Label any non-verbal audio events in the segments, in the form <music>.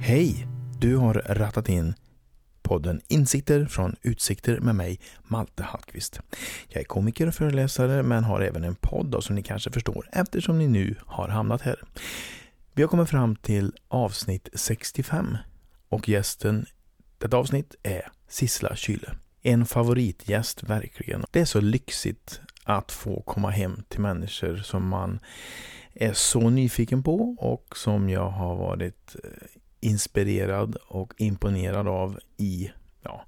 Hej! Du har rattat in podden Insikter från Utsikter med mig, Malte Hallqvist. Jag är komiker och föreläsare men har även en podd då, som ni kanske förstår eftersom ni nu har hamnat här. Vi har kommit fram till avsnitt 65 och gästen detta avsnitt är Sissela Kyle. En favoritgäst verkligen. Det är så lyxigt att få komma hem till människor som man är så nyfiken på och som jag har varit eh, inspirerad och imponerad av i, ja,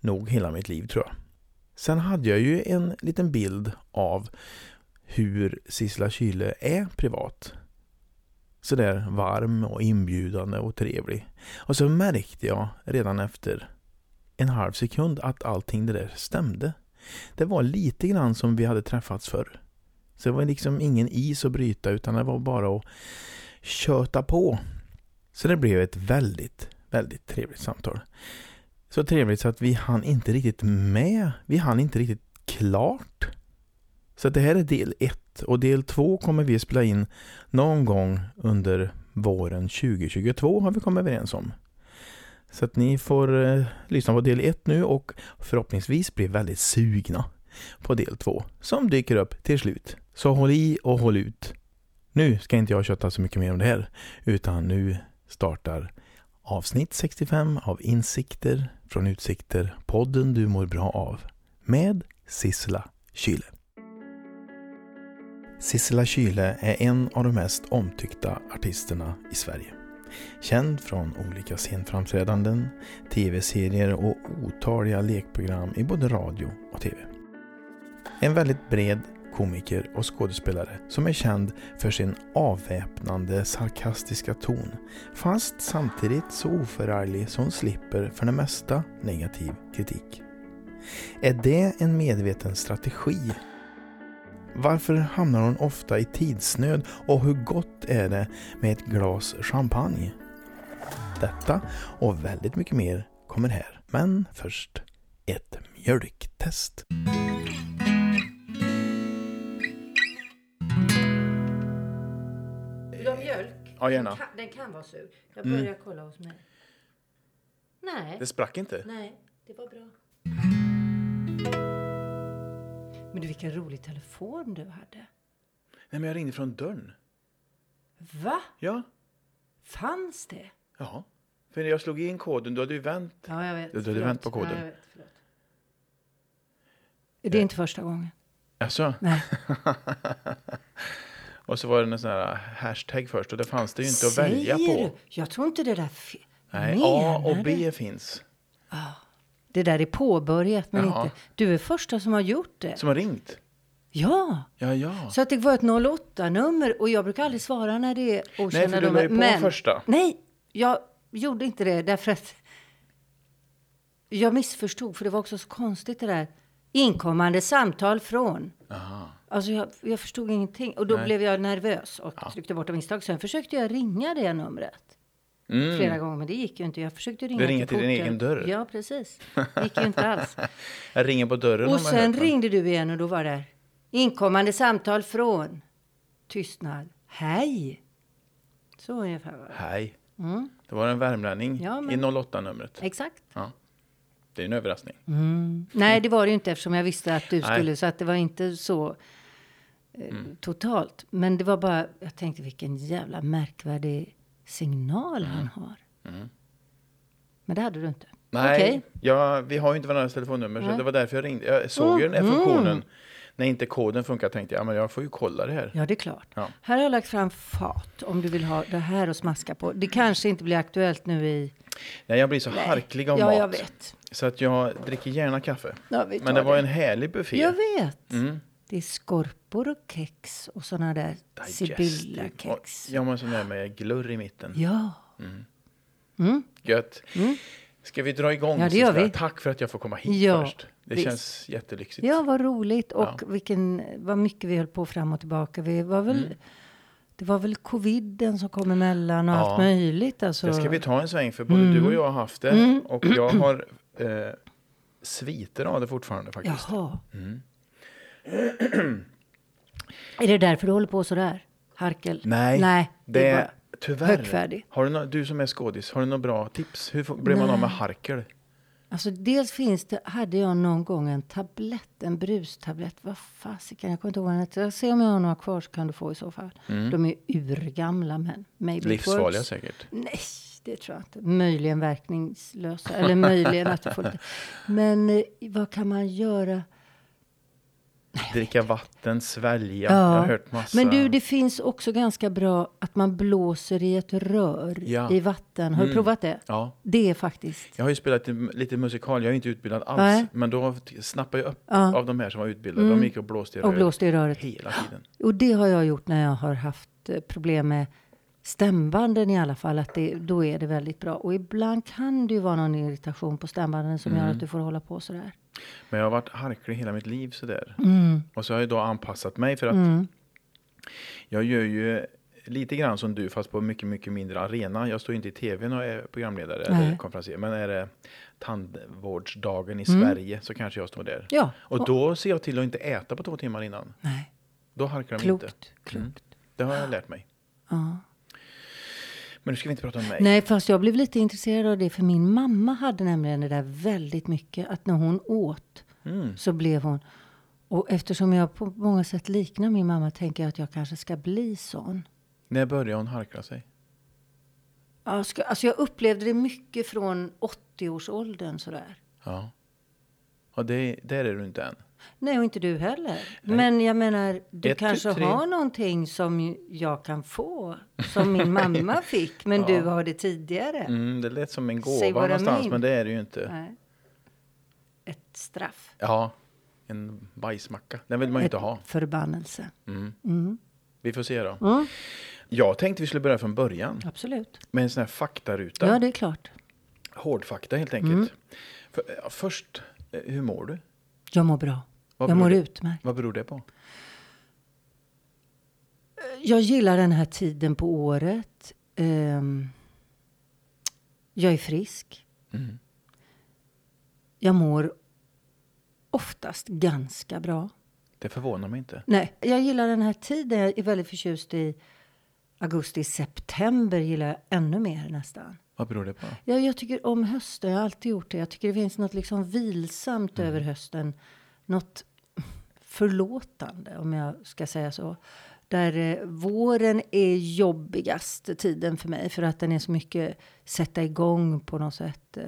nog hela mitt liv tror jag. Sen hade jag ju en liten bild av hur Sissela Kyle är privat. Sådär varm och inbjudande och trevlig. Och så märkte jag redan efter en halv sekund att allting det där stämde. Det var lite grann som vi hade träffats förr. Så det var liksom ingen is att bryta utan det var bara att köta på. Så det blev ett väldigt, väldigt trevligt samtal. Så trevligt så att vi hann inte riktigt med. Vi hann inte riktigt klart. Så det här är del ett och del två kommer vi spela in någon gång under våren 2022 har vi kommit överens om. Så att ni får eh, lyssna på del 1 nu och förhoppningsvis bli väldigt sugna på del 2 som dyker upp till slut. Så håll i och håll ut. Nu ska inte jag köta så mycket mer om det här utan nu startar avsnitt 65 av Insikter från Utsikter, podden du mår bra av med Sissela Kyle. Sissela Kyle är en av de mest omtyckta artisterna i Sverige. Känd från olika scenframträdanden, tv-serier och otaliga lekprogram i både radio och tv. En väldigt bred komiker och skådespelare som är känd för sin avväpnande sarkastiska ton fast samtidigt så oförarglig som hon slipper för det mesta negativ kritik. Är det en medveten strategi? Varför hamnar hon ofta i tidsnöd och hur gott är det med ett glas champagne? Detta och väldigt mycket mer kommer här. Men först ett mjölktest. Vill du ha mjölk? Ja, gärna. Den kan, den kan vara sur. Jag börjar kolla hos mig. Nej, Det sprack inte. nej, det var bra. Men du, vilken rolig telefon du hade. Nej, men jag ringde från dörren. Va? Ja. Fanns det? Jaha. För jag slog in koden. Du hade ju vänt. Ja, jag vet. Du hade Förlåt. vänt på koden. Ja, vet. Det är inte första gången. Alltså. Nej. <laughs> och så var det en sån här hashtag först och det fanns det ju inte att välja Säger på. du? Jag tror inte det där... Nej, Menar A och du? B finns. Det där är påbörjat, men Jaha. inte... Du är första som har gjort det. Som har ringt. Ja. Ja, ja. Så att det var ett 08-nummer och jag brukar aldrig svara när det är okända för du la nummer. på första. Nej, jag gjorde inte det därför att jag missförstod för det var också så konstigt det där. Inkommande samtal från. Aha. Alltså jag, jag förstod ingenting och då Nej. blev jag nervös och tryckte bort av misstag. Sen försökte jag ringa det numret flera gånger men det gick ju inte. Jag försökte ringa Du ringer till din egen dörr? Ja, precis. Det gick ju inte alls. <laughs> Jag ringer på dörren. Och sen ringde du igen och då var det inkommande samtal från tystnad. Hej! Så ungefär var det. Hej. Mm. Det var en värmlänning Ja, men- i 08-numret. Exakt. Ja. Det är en överraskning. Nej, det var det ju inte eftersom jag visste att du Nej. skulle. Så att det var inte så eh, totalt. Men det var bara, jag tänkte vilken jävla märkvärdig signal han har. Men det hade du inte. Nej, Okej. ja, vi har ju inte varandras telefonnummer så Nej. det var därför jag ringde. Jag såg ju den här funktionen. När inte koden funkar tänkte jag, ja, men jag får ju kolla det här. Ja, det är klart. Ja. Här har jag lagt fram fat om du vill ha det här att smaska på. Det kanske inte blir aktuellt nu i... Nej, jag blir så harklig av ja, mat. jag vet. Så att jag dricker gärna kaffe. Ja, men det var det. en härlig buffé. Jag vet. Mm. Det är skorpor och kex och såna där Sibylla-kex. Ja, men sån där med glurr i mitten. Ja. Gött. Ska vi dra igång? Mm. Ja, det gör vi. Tack för att jag får komma hit Ja, först. Det visst. känns jättelyxigt. ja, vad roligt. Och Ja. vilken, vad mycket vi höll på fram och tillbaka. Vi var väl, Det var väl coviden som kom emellan och Mm. Ja. allt möjligt. Alltså. Det ska vi ta en sväng för både Mm. du och jag har haft det. Och jag har eh, sviter av det fortfarande faktiskt. Jaha. Är det därför du håller på sådär? Harkel? Nej, Nej det, är bara tyvärr. högfärdig. Har du, nå- du som är skådis, har du några bra tips? Hur blir man av med harkel? Alltså dels finns det, hade jag någon gång en tablett, en brustablett. Vad fasiken, jag kommer inte ihåg vad den hette. Jag ser om jag har några kvar så kan du få i så fall. De är urgamla men maybe Mm. Livsfarliga säkert. Nej, det tror jag inte. Möjligen verkningslösa. Eller möjligen att du får lite. Men eh, vad kan man göra? Dricka vatten, svälja. Jag har hört massa. Men du, det finns också ganska bra att man blåser i ett rör Ja. Mm. i vatten. Har du provat det? Ja, Det är faktiskt. jag har ju spelat lite, musikal. Jag är inte utbildad alls. Nej. Men då snappade jag upp Ja. av de här som var utbildade. De gick och blåste i Och röret blåste i röret. hela tiden. Och det har jag gjort när jag har haft eh, problem med stämbanden i alla fall. Att det, då är det väldigt bra. Och ibland kan det ju vara någon irritation på stämbanden som Mm. gör att du får hålla på sådär. Men jag har varit harklig hela mitt liv sådär. Mm. Och så har jag då anpassat mig för att jag gör ju lite grann som du fast på mycket, mycket mindre arena. Jag står inte i tv när jag är programledare eller Nej. konferencier. Men är det tandvårdsdagen i Sverige så kanske jag står där. Mm. Ja. Och då ser jag till att inte äta på två timmar innan. Nej, Då harklar de klokt. inte. klokt. Det har jag lärt mig. Ja. Men nu ska vi inte prata om mig. Nej, fast jag blev lite intresserad av det. För min mamma hade nämligen det där väldigt mycket. Att när hon åt Mm. så blev hon... Och eftersom jag på många sätt liknar min mamma tänker jag att jag kanske ska bli sån. När började hon harkla sig? Alltså jag upplevde det mycket från 80-årsåldern sådär. Ja. Och det, där är du inte än. Nej, och inte du heller. Men jag menar, du Ett, kanske tre. har någonting som jag kan få. Som min <laughs> mamma fick, men du har det tidigare. Mm, det lät som en gåva någonstans, men det är det ju inte. Nej. Ett straff. Ja, en bajsmacka. Den vill man ju inte ha. förbannelse. Vi får se då. Mm, Jag tänkte vi skulle börja från början absolut. med en sån här faktaruta. Ja, det är klart. Hårdfakta helt enkelt. Mm. För, ja, först, eh, hur mår du? Jag mår bra. Vad jag mår det- utmärkt. Vad beror det på? Jag gillar den här tiden på året. Ehm, jag är frisk. Mm. Jag mår oftast ganska bra. Det förvånar mig inte. Nej, jag gillar den här tiden. Jag är väldigt förtjust i augusti, september gillar jag ännu mer nästan. Vad beror det på? Ja, jag tycker om hösten. Jag har alltid gjort det. Jag tycker det finns något liksom vilsamt över hösten. Något förlåtande, om jag ska säga så. Där eh, våren är jobbigast tiden för mig. För att den är så mycket sätta igång på något sätt. Eh,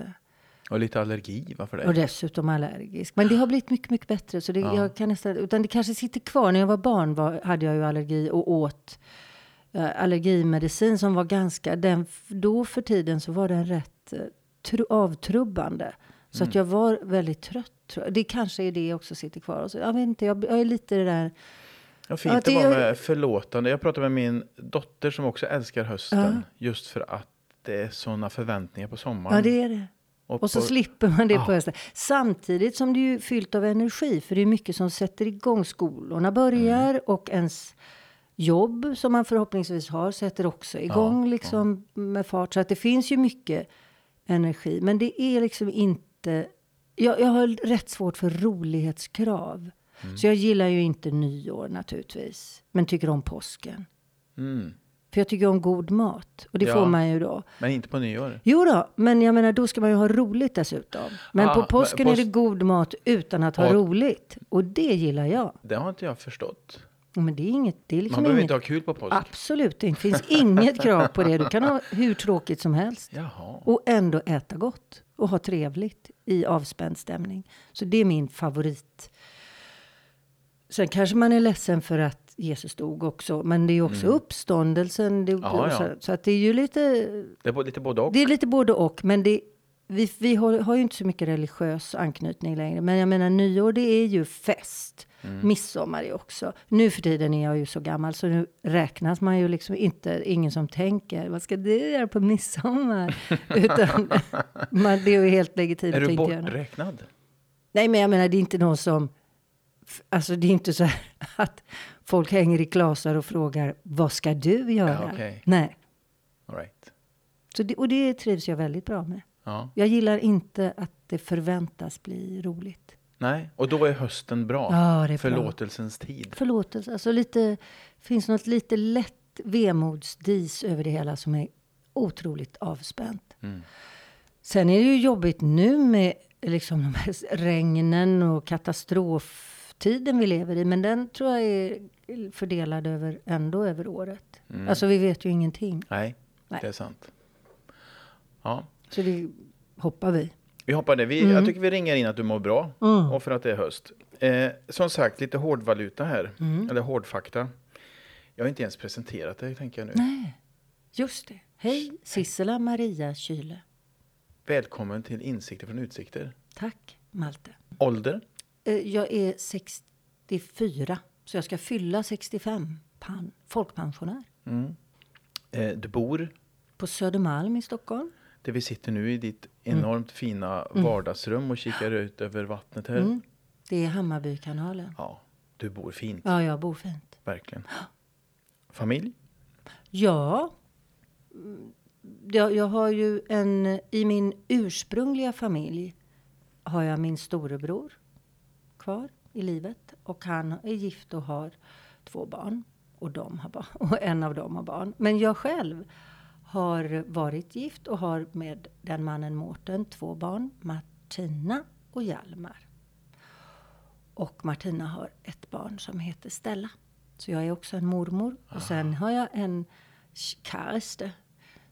Och lite allergi, varför och det? dessutom allergisk. Men det har blivit mycket, mycket bättre. Så det, jag kan nästan, utan det kanske sitter kvar. När jag var barn var, hade jag ju allergi och åt allergimedicin som var ganska... Den, då för tiden så var den rätt eh, tru, avtrubbande. Så att jag var väldigt trött. Det kanske är det också sitter kvar. Och så, jag vet inte, jag, jag är lite det där... Ja, fint Ja, det var med förlåtande. Jag pratade med min dotter som också älskar hösten. Just för att det är sådana förväntningar på sommaren. Ja, det är det. Och så på- slipper man det Ja. på hösten. Samtidigt som det är fyllt av energi. För det är mycket som sätter igång. Skolorna börjar Mm. och ens jobb som man förhoppningsvis har sätter också igång Ja, liksom med fart. Så att det finns ju mycket energi. Men det är liksom inte... Jag, jag har rätt svårt för rolighetskrav. Mm. Så jag gillar ju inte nyår naturligtvis. Men tycker om påsken. Mm. För jag tycker om god mat. Och det Ja. får man ju då. Men inte på nyår. Jo då, men jag menar då ska man ju ha roligt dessutom. Men Ah, på påsken men är det pås- god mat utan att ha Ja. roligt. Och det gillar jag. Det har inte jag förstått. Men det är inget, det är liksom Man behöver inget, inte ha kul på påsk. Absolut, det finns inget <laughs> krav på det. Du kan ha hur tråkigt som helst. Jaha. Och ändå äta gott. Och ha trevligt i avspänd stämning. Så det är min favorit. Sen kanske man är ledsen för att Jesus dog också. Men det är också uppståndelsen. Det, Mm. Ja, ja. Så, så att det är ju lite Det är lite både och. Det är lite både och, men det, vi, vi har, har ju inte så mycket religiös anknytning längre. Men jag menar nyår, det är ju fest. Midsommar är också. Nu för tiden är jag ju så gammal så nu räknas man ju liksom inte, ingen som tänker, vad ska du göra på midsommar? <laughs> Utan man, det är ju helt legitimt är du göra borträknad? Nej, men jag menar det är inte någon som, alltså det är inte så här <laughs> att folk hänger i klasar och frågar, vad ska du göra? Ja, okej. Nej, All right. så det, och det trivs jag väldigt bra med. Ja. Jag gillar inte att det förväntas bli roligt. Nej, och då är hösten bra. Ja, det är bra. Förlåtelsens tid. Förlåtelse. Alltså lite, finns något lite lätt vemodsdis över det hela som är otroligt avspänt. Mm. Sen är det ju jobbigt nu med liksom de här <laughs> regnen och katastroftiden vi lever i. Men den tror jag är fördelad över, ändå över året. Mm. Alltså vi vet ju ingenting. Nej, Nej. det är sant. Ja, Så det hoppar vi. Vi hoppar det. Vi, Jag tycker vi ringer in att du mår bra Mm. och för att det är höst. Eh, som sagt, lite hårdvaluta här. Mm. Eller hårdfakta. Jag har inte ens presenterat dig, tänker jag nu. Nej, just det. Hej, Sissela Maria Kyle. Välkommen till Insikter från Utsikter. Tack, Malte. Ålder? Eh, Jag är 64, så jag ska fylla 65. Pan, folkpensionär. Eh, du bor På Södermalm i Stockholm. Där vi sitter nu i ditt enormt fina vardagsrum och kikar ut över vattnet här. Mm. Det är Hammarbykanalen. Ja, du bor fint, Ja, jag bor fint. verkligen. Familj? Ja. Mm, Jag, jag har ju en... I min ursprungliga familj har jag min storebror kvar i livet. Och han är gift och har två barn. Och, de har barn, <laughs> och en av dem har barn. Men jag själv har varit gift och har med den mannen Mårten två barn. Martina och Hjalmar. Och Martina har ett barn som heter Stella. Så jag är också en mormor. Och sen har jag en kärste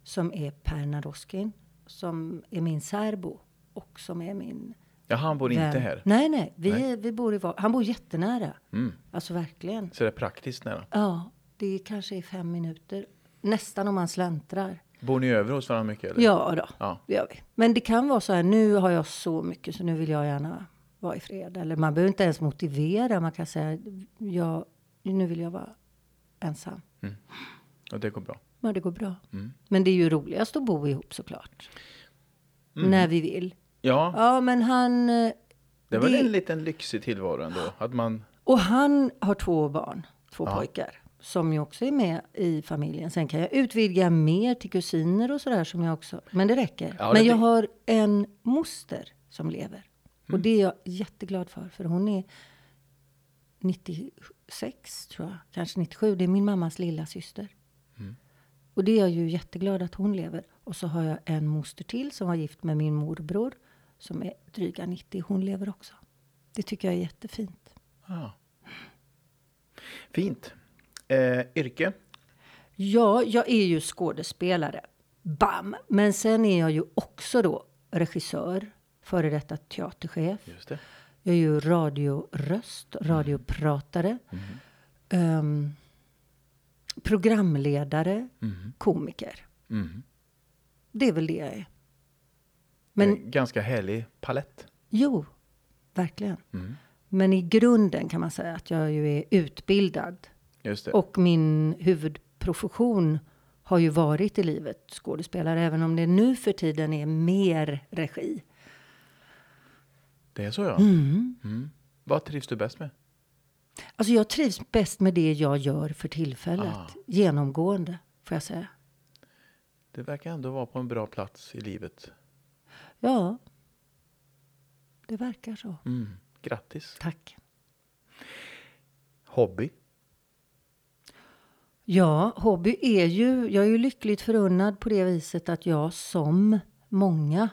som är Per Naroskin. Som är min särbo. Och som är min Ja, han bor inte vän. här. Nej, nej. Vi, Nej. Är, vi bor i var- Han bor jättenära. Mm. Alltså verkligen. Så det är praktiskt nära. Ja, det kanske är fem minuter. Nästan om man släntrar. Bor ni över hos varandra mycket? Eller? Ja då, Ja. det gör vi. Men det kan vara så här, nu har jag så mycket så nu vill jag gärna vara i fred. Eller man behöver inte ens motivera. Man kan säga, ja, nu vill jag vara ensam. Och det går bra. Men det går bra. Mm. Men det är ju roligast att bo ihop såklart. Mm. När vi vill. Ja, Ja, men han... eh, det väl det- en liten lyxig tillvaro ändå. Att man... Och han har två barn, två Ja. pojkar. Som ju också är med i familjen. Sen kan jag utvidga mer till kusiner och sådär som jag också. Men det räcker. Ja, det- men jag har en moster som lever. Och det är jag jätteglad för. För hon är 96 tror jag. Kanske 97. Det är min mammas lilla syster. Och det är jag ju jätteglad att hon lever. Och så har jag en moster till som var gift med min morbror. Som är dryga 90. Hon lever också. Det tycker jag är jättefint. Ja. Fint. Eh, yrke? Ja, jag är ju skådespelare. Bam! Men sen är jag ju också då regissör, före detta teaterchef. Just det. Jag är ju radioröst, radiopratare. ehm, programledare, komiker. Mm. Det är väl det jag är. Men... Men Ganska härlig palett. jo, verkligen. Mm. Men i grunden kan man säga att jag ju är utbildad. Och min huvudprofession har ju varit i livet skådespelare, även om det nu för tiden är mer regi. Det är så ja. Mm. Mm. Vad trivs du bäst med? Alltså jag trivs bäst med det jag gör för tillfället. Ah. Genomgående, får jag säga. Det verkar ändå vara på en bra plats i livet. Ja, det verkar så. Mm. Grattis. Tack. Hobby? Ja, hobby är ju... Jag är ju lyckligt förunnad på det viset att jag som många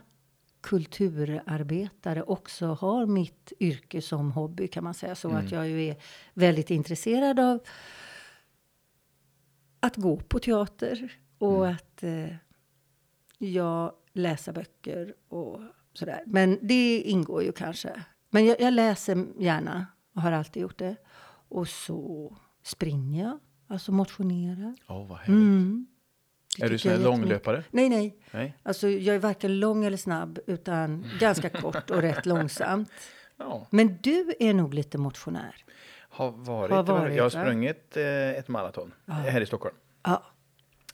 kulturarbetare också har mitt yrke som hobby kan man säga. Så att jag ju är väldigt intresserad av att gå på teater och att eh, jag läser böcker och sådär. Men det ingår ju kanske. Men jag, jag läser gärna och har alltid gjort det. Och så springer jag, alltså motionerar. Åh, vad härligt. Mm. Är du sån här långlöpare? Nej, nej. Nej. Alltså, jag är varken lång eller snabb, utan ganska kort och rätt långsamt. <laughs> Ja. Men du är nog lite motionär. Har varit. Har varit, jag har sprungit eh, ett maraton här i Stockholm. Ja.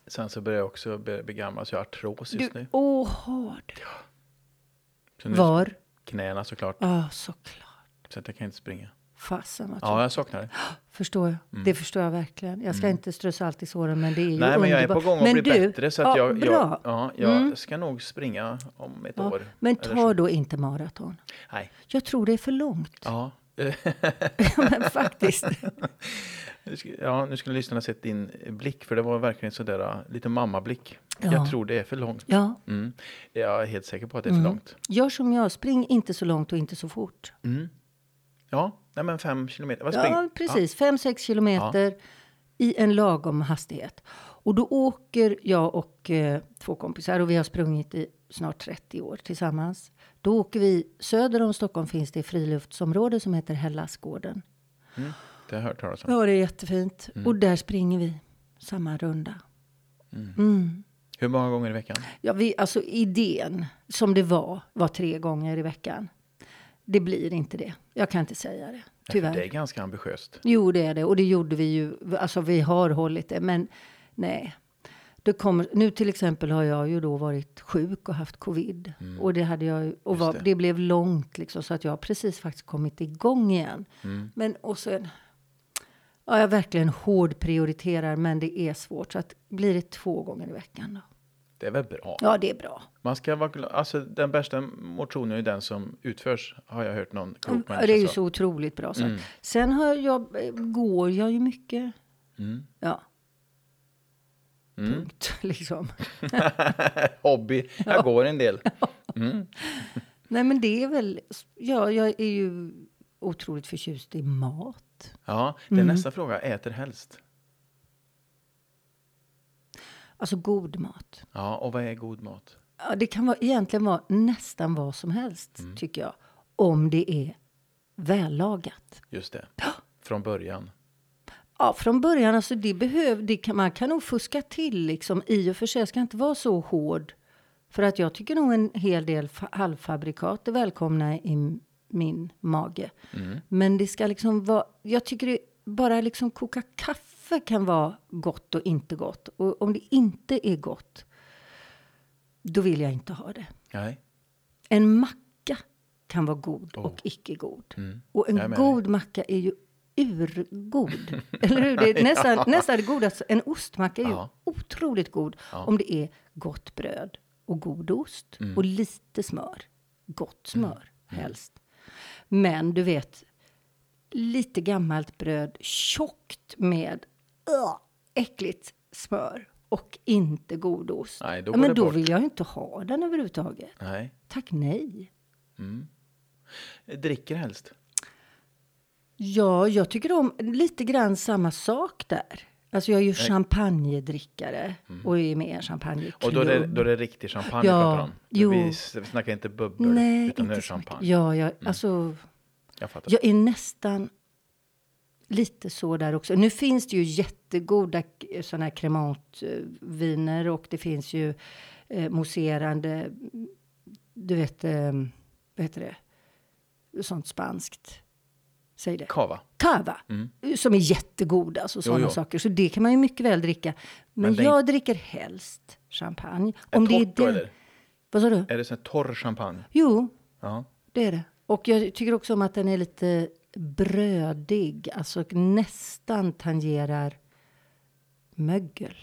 Sen så börjar jag också bli bli gammal så jag har artros just Du, nu. åh, har du? Nu Var? Knäna såklart. Ja, såklart. Så att jag kan inte springa. Fasen vad Ja, jag saknar det. Förstår jag. Det förstår jag verkligen. Jag ska inte strö salt i såren, men det är ju Mm. Nej, men jag är på gång att Men bli du, bättre. Så att ja, jag, jag, ja, jag Mm. ska nog springa om ett Ja, år. Men ta då inte maraton. Nej. Jag tror det är för långt. Ja. <laughs> <laughs> men faktiskt. <laughs> Ja, nu skulle lyssnarna sett din blick, för det var verkligen sådär uh, lite mammablick. Ja. Jag tror det är för långt. Ja, Mm. Jag är helt säker på att det är för Mm. långt. gör som jag. Spring inte så långt och inte så fort. Mm. Ja, nej men fem kilometer. Vad? Ja, precis. 5-6 kilometer i en lagom hastighet. Och då åker jag och eh, två kompisar och vi har sprungit i snart 30 år tillsammans. Då åker vi söder om Stockholm finns det friluftsområde som heter Hellasgården. Ja, det har jag hört talas om. Ja, det är jättefint. Och där springer vi samma runda. Mm. Hur många gånger i veckan? Ja, vi, alltså idén som det var, var tre gånger i veckan. Det blir inte det. Jag kan inte säga det, tyvärr. Det är ganska ambitiöst. Jo, det är det. Och det gjorde vi ju. Alltså, vi har hållit det. Men nej. Det kommer, nu till exempel har jag ju då varit sjuk och haft covid. Och det hade jag och var, det. det. blev långt liksom. Så att jag har precis faktiskt kommit igång igen. Men och sen. Ja, jag verkligen hård prioriterar. Men det är svårt. Så att blir det två gånger i veckan då? Det är väl bra? Ja, det är bra. Man ska vara. Alltså, den bästa motionen är den som utförs, har jag hört någon klok Ja, människa det är ju så otroligt bra sagt. Sen har jag, går jag ju mycket. Mm. Ja. Punkt, <laughs> liksom. <laughs> Hobby. Jag går en del. <laughs> Nej, men det är väl... Ja, jag är ju otroligt förtjust i mat. Ja, det är nästa fråga. Äter helst? Alltså god mat. Ja, och vad är god mat? Ja, det kan vara, egentligen vara nästan vad som helst, tycker jag. Om det är vällagat. Just det. Från början. Ja, från början, alltså det behöv, det kan, man kan nog fuska till liksom i och för sig. Jag ska inte vara så hård. För att jag tycker nog en hel del fa- halvfabrikat är välkomna i min mage. Men det ska liksom vara, jag tycker det, bara liksom koka kaffe kan vara gott och inte gott. Och om det inte är gott, då vill jag inte ha det. Nej. En macka kan vara god Oh. och icke god. Mm. Och en god macka är ju urgod. <laughs> Eller hur? Det är nästan, <laughs> nästan det godaste. En ostmacka är ju Ja. otroligt god om det är gott bröd och god ost Mm. och lite smör. Gott smör helst. Men du vet, lite gammalt bröd tjockt med uh, äckligt smör och inte god ost. Nej, då ja, men då bort. vill jag ju inte ha den överhuvudtaget. Nej. Tack nej. Dricker helst? Ja, jag tycker om lite grann samma sak där. Alltså jag är ju champagnedrickare och är med i en champagneklubb. Och då är det, då är det riktig champagne Ja, om? jo. Vi snackar inte bubbel, Nej, utan nu är inte så mycket. champagne. Ja, jag, alltså, Jag jag är nästan lite så där också. Nu finns det ju jättegoda sådana här kremantviner och det finns ju eh, mousserande, du vet, eh, vad heter det, sånt spanskt. Säg det. Kava? Cava, som är jättegoda, alltså sådana Mm. saker. Så det kan man ju mycket väl dricka. Men, Men jag dricker helst champagne. Är Om det är den- eller? Vad sa du? Är det sån torr champagne? Jo, Ja. det är det. Och jag tycker också om att den är lite brödig. Alltså nästan tangerar mögel.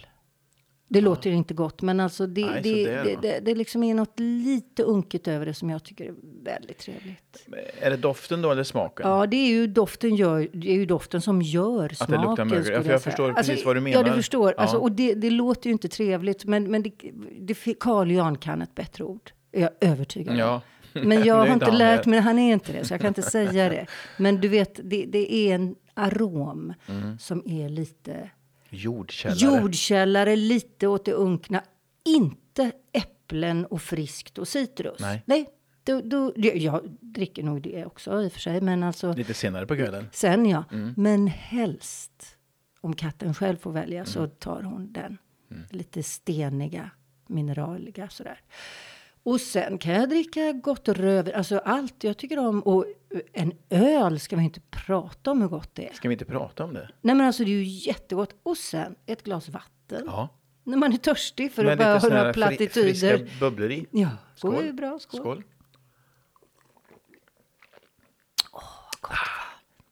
Det låter ju inte gott, men alltså det, Nej, det, det, det, det liksom är något lite unket över det som jag tycker är väldigt trevligt. Är det doften då eller smaken? Ja, det är ju doften, gör, det är ju doften som gör smaken. det luktar mögel. Ja, för jag förstår säga. precis vad du Ja, menar. du förstår. Ja. Alltså, och det, låter ju inte trevligt, men, men det, det, Carl Jan kan ett bättre ord. Är jag övertygad om. Ja. Men <laughs> jag har inte lärt mig, han är inte det, så jag kan inte säga det. <laughs> Men du vet, det, det är en arom Mm. som är lite Jordkällare. jordkällare, lite åt det unkna. Inte äpplen och friskt och citrus. Nej. Nej då, då, jag dricker nog det också i och för sig, men alltså Lite senare på kvällen. sen ja. Mm. Men helst, om katten själv får välja, så Mm. tar hon den. Lite steniga, mineraliga sådär. Och sen kan jag dricka gott rödvin, alltså allt jag tycker om. Och en öl ska vi inte prata om hur gott det är. Ska vi inte prata om det? Nej men alltså det är ju jättegott. Och sen ett glas vatten. Ja. När man är törstig för Med att några fri, plattityder. friska bubblor i. Ja, Skål. det är bra. Skål. Skål.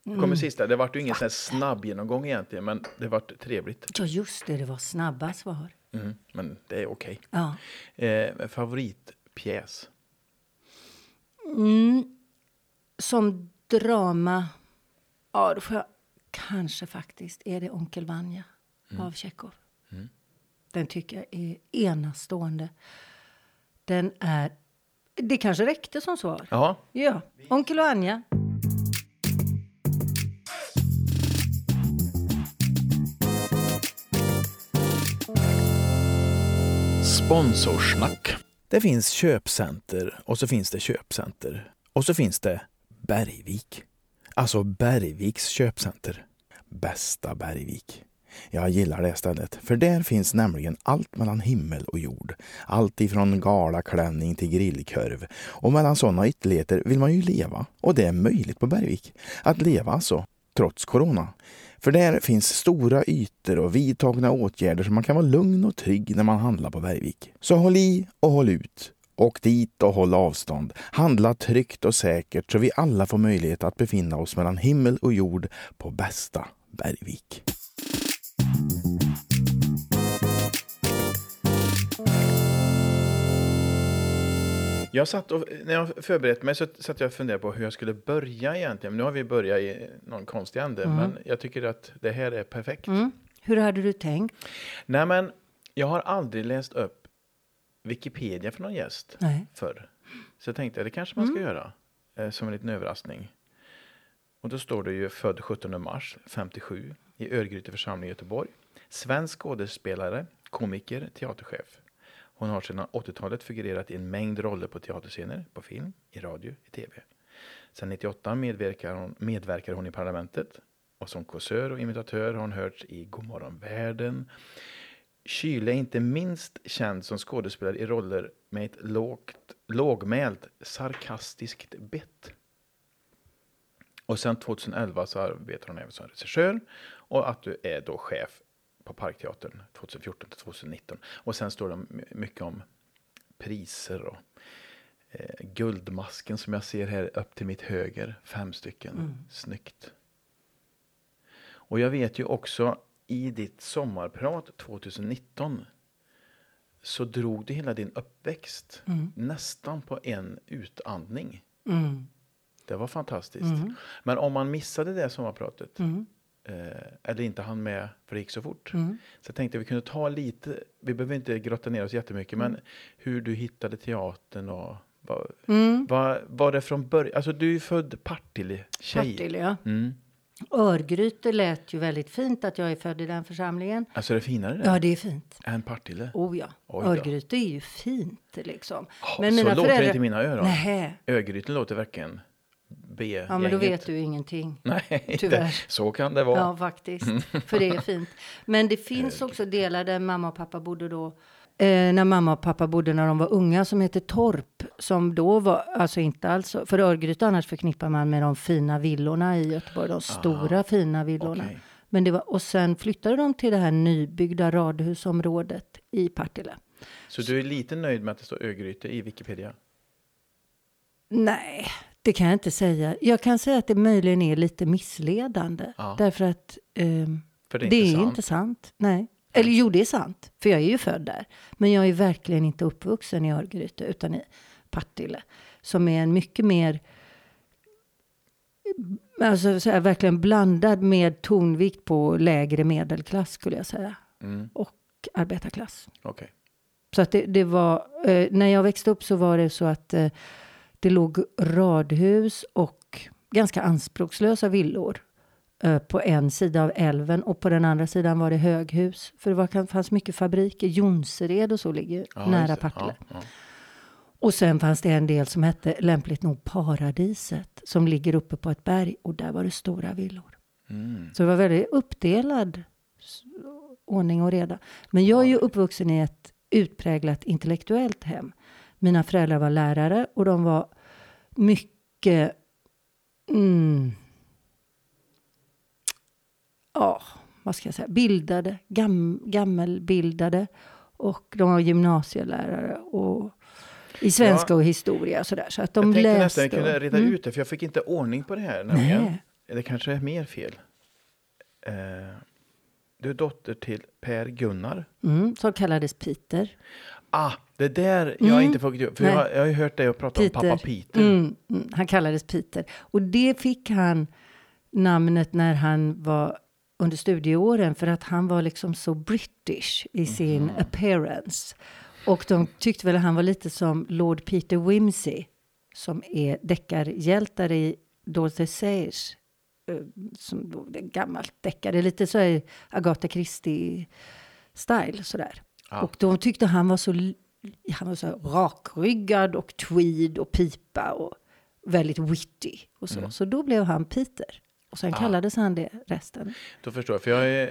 Nu kommer sista. Det vart ju ingen sån snabb genomgång egentligen, men det vart trevligt. Ja, just det. Det var snabba svar. Mm, men det är okej. Ja. Eh, favoritpjäs? Mm, som drama... Ja, då får jag kanske faktiskt... Är det Onkel Vanja av Tjechov? Den tycker jag är enastående. Den är... Det kanske räckte som svar. Ja, Ja, Onkel Vanja. Sponsorsnack. Det finns köpcenter och så finns det köpcenter. Och så finns det Bergvik. Alltså Bergviks köpcenter. Bästa Bergvik. Jag gillar det stället, för där finns nämligen allt mellan himmel och jord. Allt ifrån galaklänning till grillkorv. Och mellan sådana ytterligheter vill man ju leva. Och det är möjligt på Bergvik. Att leva alltså, trots corona. För där finns stora ytor och vidtagna åtgärder så man kan vara lugn och trygg när man handlar på Bergvik. Så håll i och håll ut. Åk dit och håll avstånd. Handla tryggt och säkert så vi alla får möjlighet att befinna oss mellan himmel och jord på bästa Bergvik. Jag satt och, när jag förberedde mig så satt jag och funderade på hur jag skulle börja egentligen. Nu har vi börjat i någon konstig ände, men jag tycker att det här är perfekt. Mm. Hur hade du tänkt? Nej, men jag har aldrig läst upp Wikipedia för någon gäst Nej. förr. Så jag tänkte, det kanske man ska göra eh, som en liten överraskning. Och då står det ju född 17 mars 57 i Örgryte församling i Göteborg. Svensk skådespelare, komiker, teaterchef. Hon har sedan 80-talet figurerat i en mängd roller på teaterscener, på film, i radio, i tv. Sedan 98 medverkar hon, medverkar hon i Parlamentet. Och som kåsör och imitatör har hon hörts i Godmorgon världen. Kyle är inte minst känd som skådespelare i roller med ett lågt, lågmält, sarkastiskt bett. Och sen 2011 så arbetar hon även som regissör och att du är då chef på Parkteatern 2014 till 2019. Och sen står det my- mycket om priser och eh, Guldmasken som jag ser här upp till mitt höger, fem stycken. Snyggt. Och jag vet ju också i ditt sommarprat 2019 så drog du hela din uppväxt nästan på en utandning. Mm. Det var fantastiskt. Men om man missade det sommarpratet Mm. eh, eller inte hann med för det gick så fort. Mm. Så jag tänkte vi kunde ta lite, vi behöver inte grotta ner oss jättemycket, men hur du hittade teatern och vad, Mm. vad var det från början? Alltså du är född Partille-tjej. Partille, ja. Örgryte lät ju väldigt fint att jag är född i den församlingen. Alltså är det finare det? Ja, det är fint. än Partille? Oh ja. Örgryte är ju fint liksom. Ja, så låter det inte mina öron. Nej. Örgryte låter verkligen B Ja, men då vet du ingenting. Nej. Tyvärr. så kan det vara. Ja, faktiskt. För det är fint. Men det finns också delar där mamma och pappa bodde då. Eh, när mamma och pappa bodde när de var unga som heter Torp. Som då var, alltså inte alls, för Örgryte annars förknippar man med de fina villorna i Göteborg. De stora fina villorna. okej. Men det var, och sen flyttade de till det här nybyggda radhusområdet i Partille. Så du är lite nöjd med att det står Örgryte i Wikipedia? Nej, det kan jag inte säga. Jag kan säga att det möjligen är lite missledande. Ja. Därför att ehm, För det är det inte är inte sant. Nej. Eller jo, det är sant. För jag är ju född där. Men jag är verkligen inte uppvuxen i Örgryte utan i Partille. Som är en mycket mer Alltså så här, verkligen blandad med tonvikt på lägre medelklass skulle jag säga. Mm, Och arbetarklass. Okej. Så att det, det var, eh, när jag växte upp så var det så att eh, det låg radhus och ganska anspråkslösa villor på en sida av älven och på den andra sidan var det höghus. För det var, fanns mycket fabriker, Jonsered och så ligger Ja, nära. Partille. Ja, ja. Och sen fanns det en del som hette lämpligt nog Paradiset som ligger uppe på ett berg och där var det stora villor. Mm. Så det var väldigt uppdelad ordning och reda. Men jag är ju uppvuxen i ett utpräglat intellektuellt hem. Mina föräldrar var lärare och de var mycket... Mm, ja, vad ska jag säga? Bildade, gam, gammelbildade. Och de var gymnasielärare och i svenska Ja. och historia och sådär. Så att de jag tänkte läste. nästan kunde och- reda Mm. ut det, för jag fick inte ordning på det här. Nämligen. Nej. det kanske är mer fel. Eh, du är dotter till Per Gunnar. Mm, som kallades Peter. Ah, det där jag har Mm. inte fått. För jag, har- jag har ju hört dig och prata om pappa Peter. Mm, mm, han kallades Peter. Och det fick han namnet när han var under studieåren för att han var liksom så British i sin appearance. Och de tyckte väl att han var lite som Lord Peter Wimsey som är deckarhjältar i Dorothy Sayers. eh, Som är gammalt deckare, lite så här Agatha Christie-style sådär. Ja. Och de tyckte han var så, han var så rakryggad och tweed och pipa och väldigt witty och så. Så då blev han Peter. Och sen Ah. kallades han det resten. Då förstår jag. För jag har eh,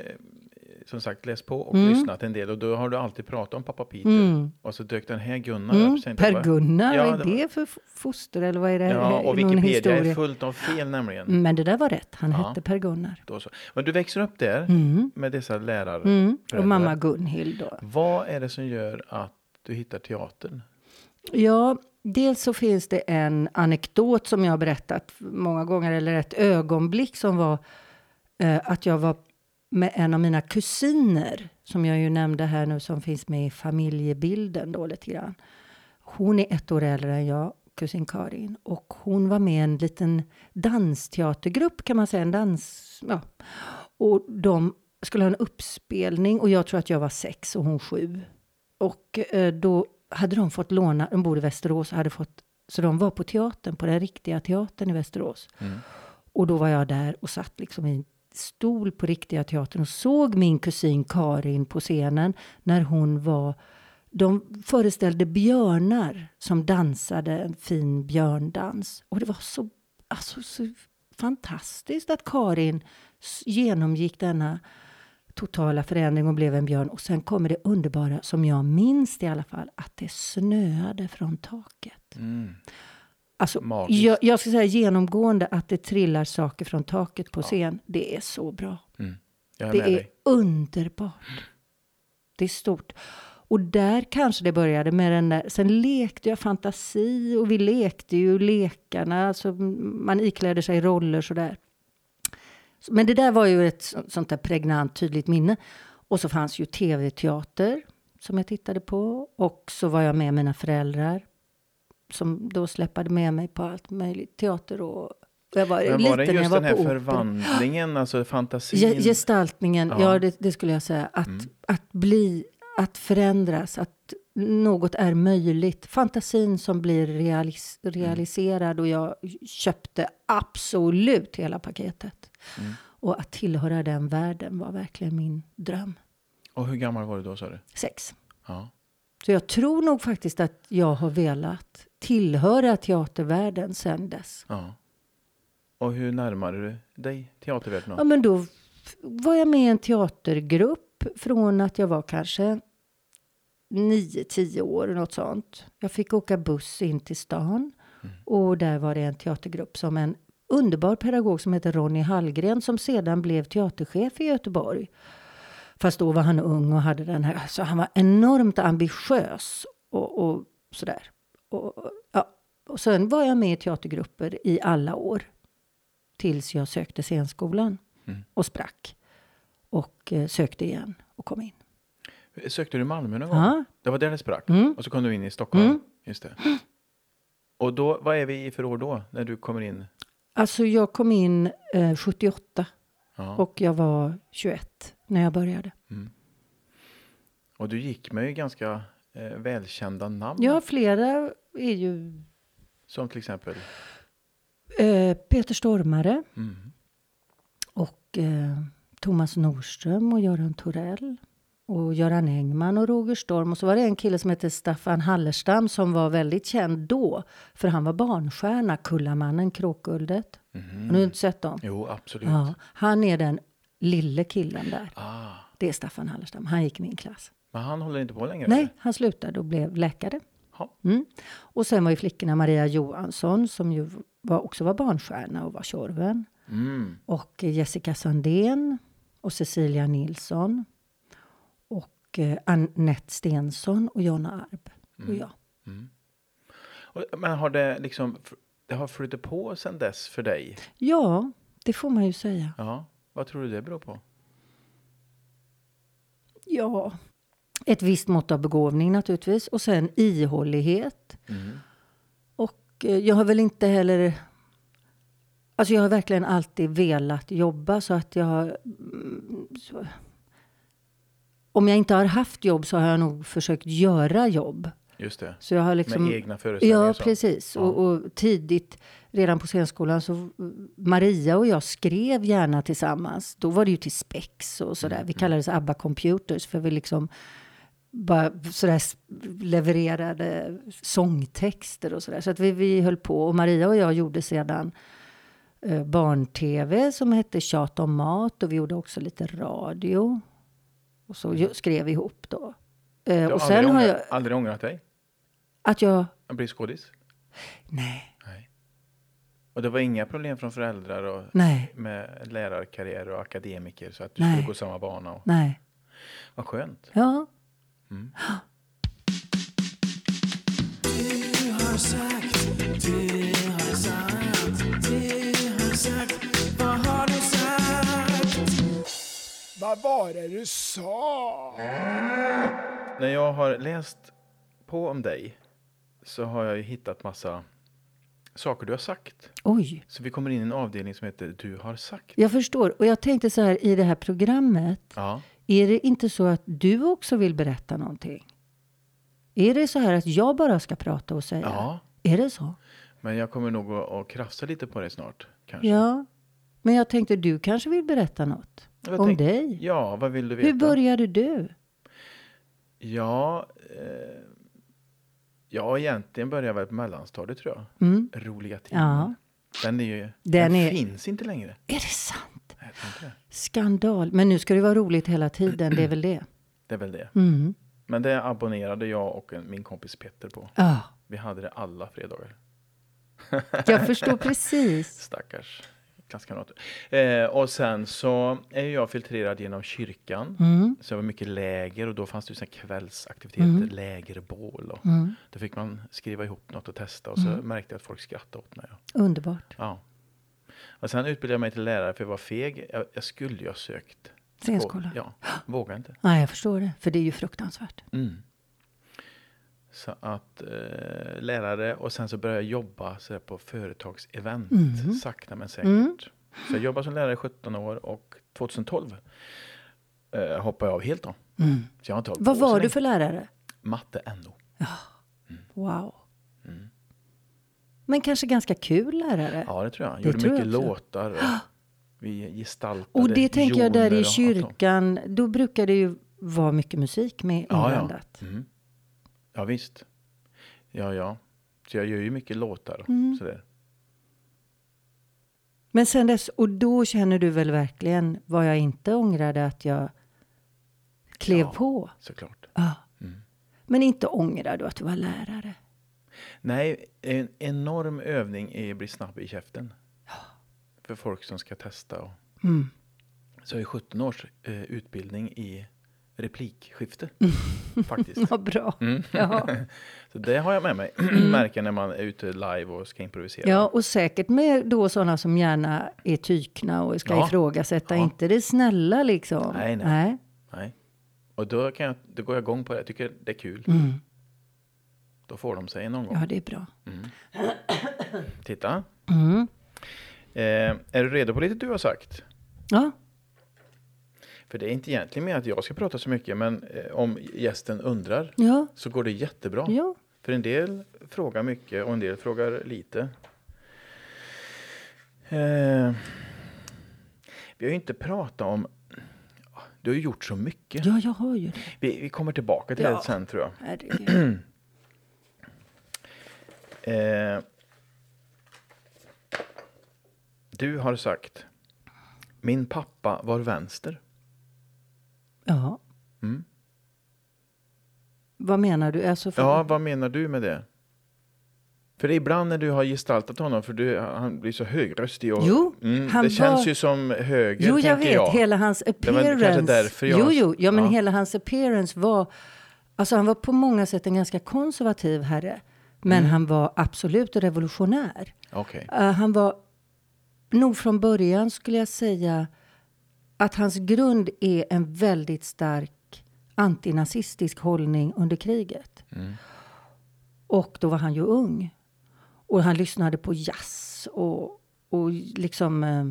som sagt läst på och Mm. lyssnat en del. Och då har du alltid pratat om pappa Peter. Mm. Och så dök den här Gunnar Mm. upp. så tänkte jag, Per vad- Gunnar, Ja, vad är det var- det för foster eller vad är det? Ja, och Wikipedia är fullt av fel nämligen. Men det där var rätt, han Ja. hette Per Gunnar. Då så. Men du växer upp där Mm. med dessa lärare. Mm. Och mamma Gunhild då. Vad är det som gör att du hittar teatern? Ja, dels så finns det en anekdot som jag har berättat många gånger, eller ett ögonblick som var eh, att jag var med en av mina kusiner, som jag ju nämnde här nu, som finns med i familjebilden då lite grann. Hon är ett år äldre än jag, kusin Karin, och hon var med i en liten dansteatergrupp kan man säga, en dans, ja. Och de skulle ha en uppspelning och jag tror att jag var sex och hon sju. Och eh, då hade de fått låna, de bor i Västerås, och hade fått, så de var på teatern, på den riktiga teatern i Västerås. Mm. Och då var jag där och satt liksom i en stol på riktiga teatern och såg min kusin Karin på scenen när hon var de föreställde björnar som dansade en fin björndans. Och det var så, alltså, så fantastiskt att Karin genomgick denna totala förändring och blev en björn. Och sen kommer det underbara, som jag minns det i alla fall, att det snöade från taket. Mm. Alltså, Magiskt. jag, jag ska säga genomgående att det trillar saker från taket på scen. Det är så bra. Mm. Det är dig. underbart. Det är stort. Och där kanske det började med den där, sen lekte jag fantasi och vi lekte ju lekarna, alltså man ikläder sig roller sådär. Men det där var ju ett så- sånt där pregnant, tydligt minne. Och så fanns ju tv-teater som jag tittade på. Och så var jag med mina föräldrar som då släppade med mig på allt möjligt. Teater och... Jag var Men var det just den här opera. förvandlingen, alltså fantasin? Ge- Gestaltningen, Ja. ja, det, det skulle jag säga. Att, att bli, att förändras, att något är möjligt. Fantasin som blir realis, realiserad och jag köpte absolut hela paketet. Och att tillhöra den världen var verkligen min dröm. Och hur gammal var du då sa du? Sex. Ja. Så jag tror nog faktiskt att jag har velat tillhöra teatervärlden sedan dess. ja. Och hur närmade du dig teatervärlden Ja, men då var jag med i en teatergrupp från att jag var kanske nio, tio år, något sånt. Jag fick åka buss in till stan och där var det en teatergrupp som en underbar pedagog som heter Ronny Hallgren som sedan blev teaterchef i Göteborg. Fast då var han ung och hade den här, så han var enormt ambitiös och, och sådär. Och, ja. och sen var jag med i teatergrupper i alla år tills jag sökte scenskolan och sprack. Och eh, sökte igen och kom in. Sökte du i Malmö någon gång? Ja. Det var där det sprack? Mm. Och så kom du in i Stockholm? Mm. Just det. Och då, vad är vi i för år då, när du kommer in? Alltså jag kom in eh, 78 Ja. och jag var 21 när jag började. Och du gick med ju ganska eh, välkända namn. Ja, flera är ju Som till exempel? eh, Peter Stormare Mm. och eh, Thomas Norström och Göran Torell och Göran Engman och Roger Storm. Och så var det en kille som hette Staffan Hallerstam som var väldigt känd då. För han var barnstjärna, Kullamannen, Kråkguldet. Mhm. Har du inte sett dem? Jo, absolut. Ja, han är den lille killen där. Ah. Det är Staffan Hallerstam. Han gick i min klass. Men han håller inte på längre? Nej, eller? han slutade och blev läkare. Mm. Och sen var ju flickorna Maria Johansson som ju var, också var barnstjärna och var Tjorven. Mm. Och Jessica Sandén och Cecilia Nilsson. Och eh, Annette Stensson och Jonna Arp. Och jag. Och, men har det liksom, det har flutit på sedan dess för dig? Ja, det får man ju säga. Ja. Vad tror du det beror på? Ja, ett visst mått av begåvning naturligtvis. Och sen ihållighet. Mm. Och eh, jag har väl inte heller... Alltså jag har verkligen alltid velat jobba så att jag har... mm, Så, om jag inte har haft jobb så har jag nog försökt göra jobb. Just det. Så jag har liksom... Med egna föreställningar. Ja, så. precis. Ja. Och, och tidigt, redan på scenskolan, så Maria och jag skrev gärna tillsammans. Då var det ju till spex och sådär. Mm, Vi kallades ABBA Computers för vi liksom bara sådär levererade sångtexter och sådär. Så att vi, vi höll på. Och Maria och jag gjorde sedan eh, barn-tv som hette Tjat om mat och vi gjorde också lite radio. Och så skrev vi ihop då. Eh, Mm. Du har och sen aldrig, har ångrat, jag... aldrig ångrat dig? Att jag... Att bli skådis? Nej. Nej. Och det var inga problem från föräldrar och Nej. med lärarkarriär och akademiker så att du Nej. skulle gå samma bana? Och, Nej. vad skönt. Ja. Vad var det du sa? När jag har läst på om dig så har jag ju hittat massa saker du har sagt. Oj. Så vi kommer in i en avdelning som heter Du har sagt. Jag förstår. Och jag tänkte så här i det här programmet. Ja. Är det inte så att du också vill berätta någonting? Är det så här att jag bara ska prata och säga? ja, Är det så? men jag kommer nog att, att krafsa lite på det snart. Kanske. Ja. Men jag tänkte du kanske vill berätta något Jag om tänk- dig. Ja, vad vill du veta? Hur började du? Ja, eh, ja, egentligen började jag väl på mellanstadiet tror jag. Mm. Roliga timar. Ja. Den, är ju, den, är- finns inte längre. Är det sant? Jag tror inte det. Skandal. Men nu ska det vara roligt hela tiden. Det är väl det? <clears throat> det är väl det. Mm. Men det abonnerade jag och en, min kompis Petter på. Ja, Vi hade det alla fredagar. jag förstår precis. <laughs> Stackars klasskamrater. Eh, och sen så är jag filtrerad genom kyrkan. Mm. Så jag var mycket läger och då fanns det här kvällsaktiviteter, lägerbål. Och Mm. Då fick man skriva ihop något och testa och så märkte jag att folk skrattade åt mig. Underbart. Ja. Och sen utbildade jag mig till lärare för jag var feg. Jag, jag skulle ju ha sökt. Scenskola. Ja, vågade inte. Nej, jag förstår det. För det är ju fruktansvärt. Mm. Så att eh, lärare och sen så började jag jobba så på företagsevent. Mm. Sakta men säkert. Så jag jobbade som lärare i 17 år och 2012 eh, hoppade jag av helt då. Mm. Så jag har inte Vad var du för lärare? Matte NO. Wow. Mm. Men kanske ganska kul lärare? Ja, det tror jag. Det Gjorde tror mycket jag låtar. Och <gasps> vi gestaltade Och det tänker jag där i kyrkan, då brukar det ju vara mycket musik med Ja, inblandat. ja. Mm. Ja, visst. Ja, ja. Så jag gör ju mycket låtar. Mm. Sådär. Men sen dess, och då känner du väl verkligen vad jag inte ångrade att jag klev Ja. på? Såklart. Ja. Mm. Men inte ångrar du att du var lärare? Nej, en enorm övning är att bli snabb i käften. För folk som ska testa. Och... Mm. Så jag har 17 års eh, utbildning i replikskifte. <laughs> Faktiskt. Vad bra. Mm. Ja. <laughs> Så det har jag med mig. <clears throat> Märker när man är ute live och ska improvisera. ja, och säkert med då sådana som gärna är tykna och ska Ja. ifrågasätta, Ja. inte det snälla liksom. Nej, nej. Nej. Och då, kan jag, då går jag igång på det. Jag tycker det är kul. Mm. Då får de sig någon gång. Ja, det är bra. Titta. Mm. Eh, är du redo på lite du har sagt? Ja, För det är inte egentligen med att jag ska prata så mycket, men eh, om gästen undrar ja, så går det jättebra. ja. För en del frågar mycket och en del frågar lite. Eh, vi har ju inte pratat om... Du har ju gjort så mycket. Ja, jag har ju det. Vi, vi kommer tillbaka till Ja. det sen tror jag. Herregud. <clears throat> Eh, du har sagt Min pappa var vänster. Ja. Mm. Vad menar du? Alltså för... Ja, vad menar du med det? För det är ibland när du har gestaltat honom, för du, han blir så högröstig. Och, Jo, mm, han det känns var- ju som höger, Jo, jag vet. jag. Hela hans var appearance. därför jag- Jo, jo. Ja, men Ja. hela hans appearance var... Alltså han var på många sätt en ganska konservativ herre. Men Mm. han var absolut revolutionär. Okej. Eh, han var nog från början skulle jag säga att hans grund är en väldigt stark antinazistisk hållning under kriget. Mm. Och då var han ju ung. Och han lyssnade på jazz och, och liksom eh,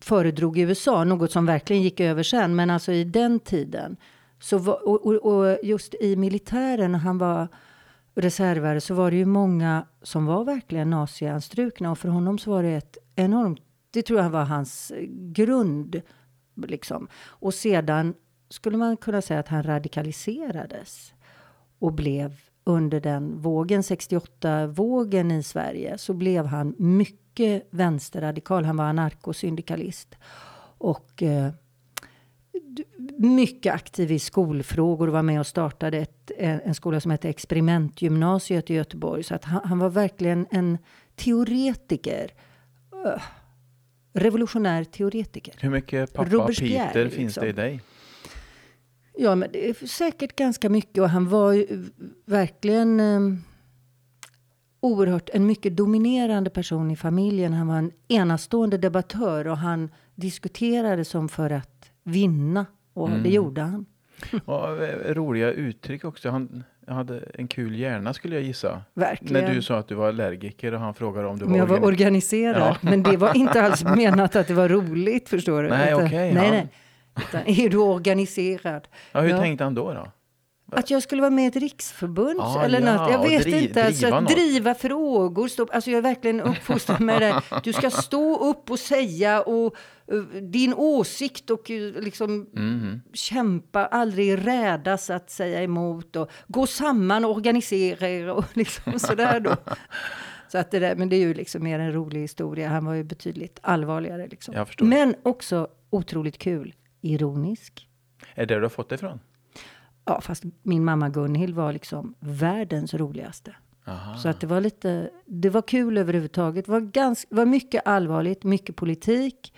föredrog USA, något som verkligen gick över sen. Men alltså i den tiden, så var, och, och, och just i militären när han var reservare så var det ju många som var verkligen nazianstrukna. Och för honom så var det ett enormt, det tror jag var hans grund. Liksom. Och sedan skulle man kunna säga att han radikaliserades och blev under den vågen, 68-vågen i Sverige, så blev han mycket vänsterradikal. Han var anarkosyndikalist. Och eh, mycket aktiv i skolfrågor och var med och startade ett, en skola som hette Experimentgymnasiet i Göteborg. Så att han, han var verkligen en teoretiker. Uh, revolutionär teoretiker. Hur mycket pappa Peter finns liksom. det i dig? Ja, men det är säkert ganska mycket. Och han var ju verkligen eh, oerhört en mycket dominerande person i familjen. Han var en enastående debattör och han diskuterade som för att vinna. Och Mm. det gjorde han. <laughs> Och eh, roliga uttryck också. Han hade en kul hjärna skulle jag gissa. Verkligen. När du sa att du var allergiker och han frågade om du Om var, jag var organi- organiserad. Men det var inte alls <laughs> menat att det var roligt, förstår du. Nej, okej, nej, ja. nej. Utan, är du organiserad? Ja, hur Ja. tänkte han då? då? Att jag skulle vara med i ett riksförbund Ah, eller ja, något. Jag vet dri- inte. Alltså, driva driva frågor. Stå, alltså jag är verkligen uppfostrad med det. Du ska stå upp och säga och, din åsikt och liksom Mhm. kämpa. Aldrig rädas att säga emot och gå samman och organisera er och <laughs> liksom sådär då. <laughs> Så att det där, men det är ju liksom mer en rolig historia. Han var ju betydligt allvarligare. Liksom. Men också otroligt kul. Ironisk. Är det du har fått det ifrån? Ja, fast min mamma Gunhild var liksom världens roligaste. Aha. Så att det var lite, det var kul överhuvudtaget. Det var, ganska, var mycket allvarligt, mycket politik.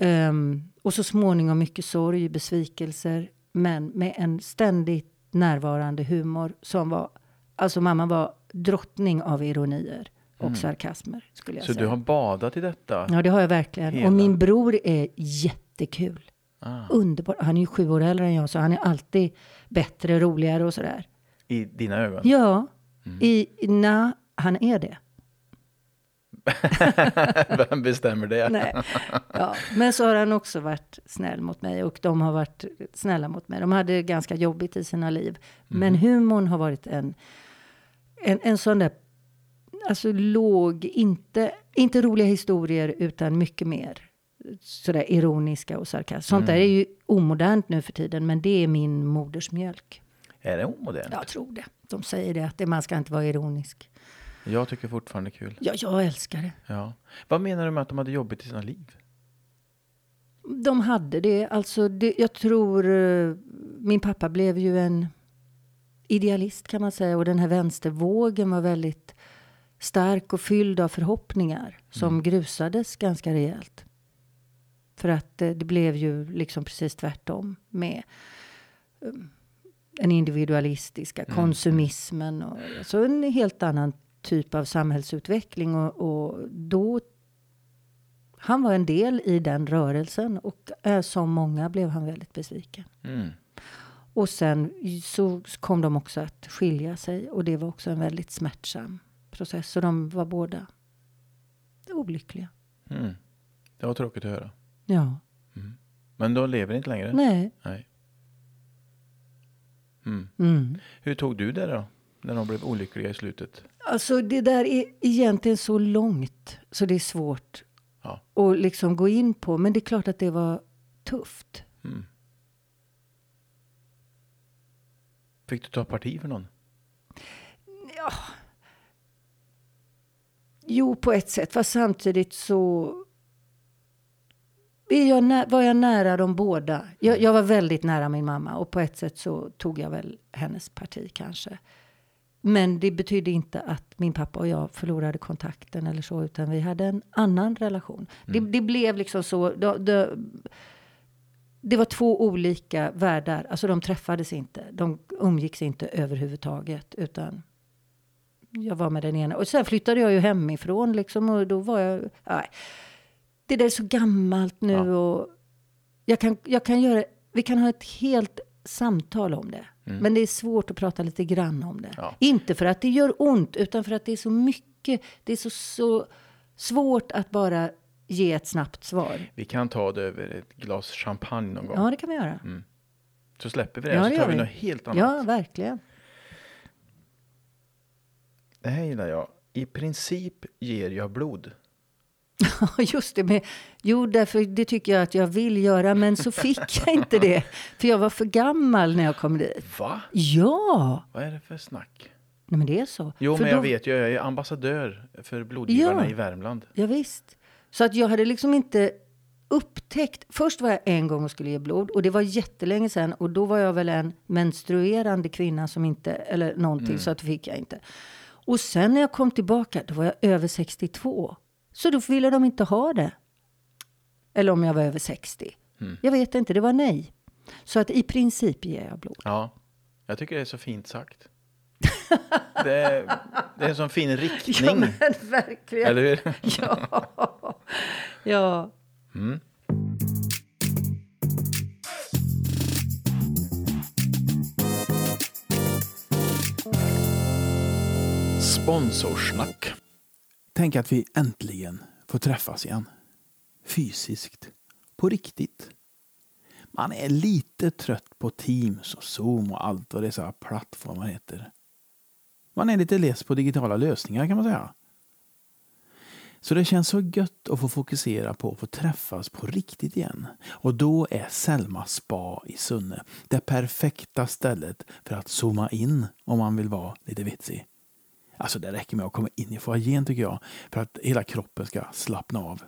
Ehm, och så småningom mycket sorg, besvikelser. Men med en ständigt närvarande humor som var, alltså mamma var drottning av ironier och sarkasmer skulle jag Mm. Så säga. du har badat i detta? Ja, det har jag verkligen. Hela. Och min bror är jättekul. Ah. Underbar. Han är ju sju år äldre än jag, så han är alltid bättre, roligare och sådär. I dina ögon? Ja, Mm. i, na, han är det. <laughs> Vem bestämmer det? Nej. Ja, men så har han också varit snäll mot mig och de har varit snälla mot mig. De hade ganska jobbigt i sina liv. Men humorn har varit en, en, en sån där, alltså låg, inte, inte roliga historier utan mycket mer sådär ironiska och sarkastiska. Sånt där är ju omodernt nu för tiden, men det är min modersmjölk. Är det omodernt? Jag tror det. De säger det, att man ska inte vara ironisk. Jag tycker fortfarande kul. Ja, jag älskar det. Ja. Vad menar du med att de hade jobbigt i sina liv? De hade det. Alltså, det, jag tror... eh, Min pappa blev ju en idealist kan man säga. Och den här vänstervågen var väldigt stark och fylld av förhoppningar. Som grusades ganska rejält. För att eh, det blev ju liksom precis tvärtom med eh, den individualistiska konsumismen. Och, alltså en helt annan typ av samhällsutveckling. Och, och då han var en del i den rörelsen och eh, som många blev han väldigt besviken. Mm. Och sen så kom de också att skilja sig och det var också en väldigt smärtsam process. Så de var båda olyckliga. Mm. Det var tråkigt att höra. Ja, Men de lever inte längre? nej. Nej. Mm. Mm. Hur tog du det då? När de blev olyckliga i slutet? Alltså det där är egentligen så långt så det är svårt Ja. att liksom gå in på. Men det är klart att det var tufft. Mm. Fick du ta parti för någon? Jo, på ett sätt. Fast samtidigt så jag var jag nära dem båda. Jag, jag var väldigt nära min mamma och på ett sätt så tog jag väl hennes parti kanske. Men det betydde inte att min pappa och jag förlorade kontakten eller så, utan vi hade en annan relation. Det, det blev liksom så. Det, det, det var två olika världar. Alltså de träffades inte. De umgicks inte överhuvudtaget, utan jag var med den ena. Och sen flyttade jag ju hemifrån liksom och då var jag... Nej. det där är så gammalt nu Ja. och jag kan, jag kan göra, vi kan ha ett helt samtal om det. Men det är svårt att prata lite grann om det. Mm. Ja. Inte för att det gör ont, utan för att det är så mycket, det är så, så svårt att bara ge ett snabbt svar. Vi kan ta det över ett glas champagne någon gång. Ja, det kan vi göra. Så släpper vi det Ja, det så tar vi vi. något helt annat. Ja, verkligen. Det här gillar jag. I princip ger jag blod. <laughs> Just det. Men, jo, därför det tycker jag att jag vill göra, men så fick jag inte det. För jag var för gammal när jag kom dit. Va? Ja, Vad är det för snack? Nej, men det är så. Jo, För men jag då- vet ju. Jag är ambassadör för blodgivarna Ja. i Värmland. Ja, visst. Så att jag hade liksom inte upptäckt. Först var jag en gång och skulle ge blod och det var jättelänge sedan och då var jag väl en menstruerande kvinna som inte, eller någonting, så att fick jag inte. Och sen när jag kom tillbaka, då var jag över 62. Så då ville de inte ha det. Eller om jag var över 60. Jag vet inte, det var nej. Så att i princip ger jag blod. Ja, jag tycker det är så fint sagt. <laughs> Det är, det är en sån fin riktning. men verkligen. Eller hur? <laughs> Ja. ja. Sponsorsnack. Tänk att vi äntligen får träffas igen. Fysiskt. På riktigt. Man är lite trött på Teams och Zoom och allt vad dessa plattformar heter. Man är lite less på digitala lösningar kan man säga. Så det känns så gött att få fokusera på att få träffas på riktigt igen. Och då är Selma Spa i Sunne det perfekta stället för att zooma in om man vill vara lite vitsig. Alltså det räcker med att komma in i foajén tycker jag för att hela kroppen ska slappna av.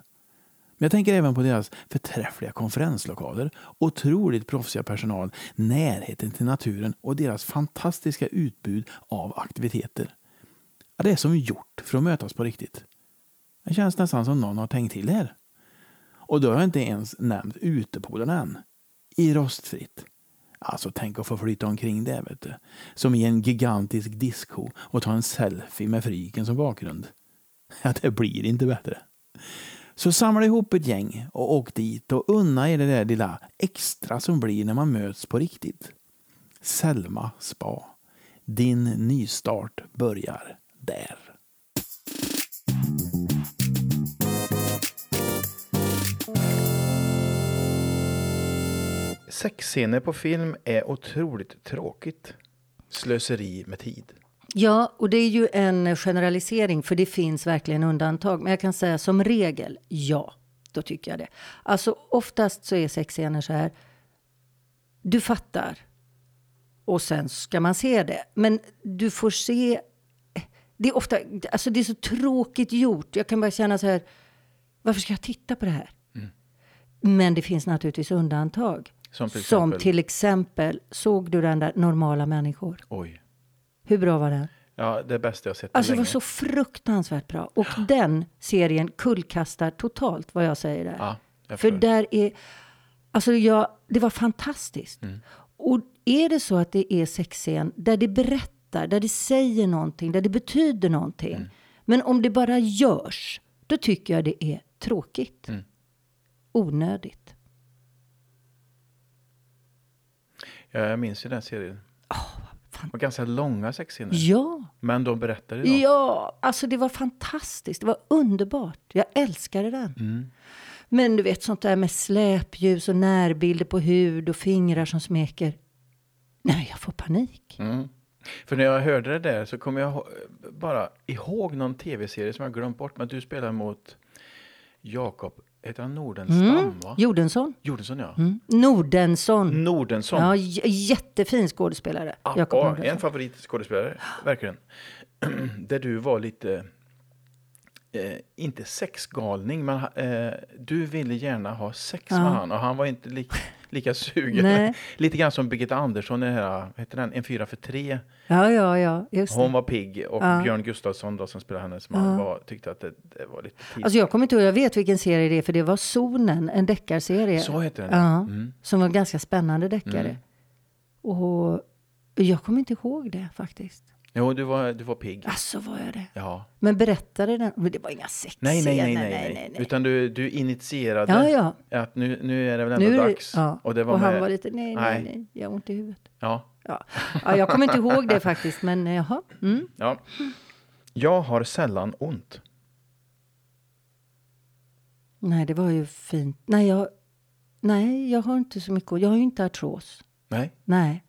Men jag tänker även på deras förträffliga konferenslokaler, otroligt proffsiga personal, närheten till naturen och deras fantastiska utbud av aktiviteter. Ja, det är som gjort för att mötas på riktigt. Det känns nästan som någon har tänkt till här. Och då har jag inte ens nämnt utepoolen än. I rostfritt. Alltså tänk att få flytta omkring där vet du. Som i en gigantisk disco och ta en selfie med fryken som bakgrund. Ja, det blir inte bättre. Så samla ihop ett gäng och åk dit och unna er det där lilla extra som blir när man möts på riktigt. Selma Spa. Din nystart börjar där. Sexscener på film är otroligt tråkigt. Slöseri med tid. Ja, och det är ju en generalisering för det finns verkligen undantag. Men jag kan säga som regel, ja, då tycker jag det. Alltså oftast så är sexscener så här, du fattar och sen ska man se det. Men du får se, det är ofta, alltså det är så tråkigt gjort. Jag kan bara känna så här, varför ska jag titta på det här? Men det finns naturligtvis undantag. Som till Som exempel- till exempel, såg du den där Normala människor? Oj. Hur bra var den? Ja, det bästa jag sett Alltså det var så fruktansvärt bra. Och den serien kullkastar totalt vad jag säger där. Ja, jag För där är, alltså jag, det var fantastiskt. Mm. Och är det så att det är sexscen där det berättar, där det säger någonting, där det betyder någonting. Mm. Men om det bara görs, då tycker jag det är tråkigt. Mm. Onödigt. Ja, jag minns ju den serien. fan. Och ganska långa sexscener. Ja, Men de berättade då. ja, alltså det var fantastiskt. Det var underbart. Jag älskade den. Mm. Men du vet sånt där med släpljus och närbilder på hud och fingrar som smeker. Nej, jag får panik. Mm. För när jag hörde det där så kom jag bara ihåg någon tv-serie som jag glömt bort. Men du spelar mot Jakob, heter han Nordenstam va? Jordensson. Jordensson ja. Mm. Nordensson. Nordensson. Ja, j- jättefin skådespelare. Ah, Nordensson. en favoritskådespelare, verkligen. <clears throat> Där du var lite, eh, inte sexgalning, men eh, du ville gärna ha sex Ja. med han och han var inte li lika sugen. Nej. <laughs> lite grann som Birgitta Andersson den här, heter den, En fyra för tre. Ja, ja, ja, just Hon det. var pigg och Ja. Björn Gustafsson då, som spelar hennes man var, tyckte att det, det var lite tid. Alltså jag kommer inte ihåg, jag vet vilken serie det är, för det var Zonen, en deckarserie. Så heter den. Ja, Mm. som var ganska spännande deckare. Mm. Och jag kommer inte ihåg det faktiskt. Jo, du var, du var pigg. Alltså var jag det? Ja. Men berättade den? Men det var inga sexscener. Nej, nej, nej, nej, nej, Utan du, du initierade Ja, ja. att nu, nu är det väl ändå Nu dags. ja. Och, det var Och han med, var lite, nej, nej, Nej. nej, jag har ont i huvudet. Ja, Ja. ja, jag kommer inte ihåg det faktiskt, men eh, jaha. Mm. ja. Jag har sällan ont. Nej, det var ju fint. Nej, jag, nej, jag har inte så mycket. Jag har ju inte artros. Nej. Nej.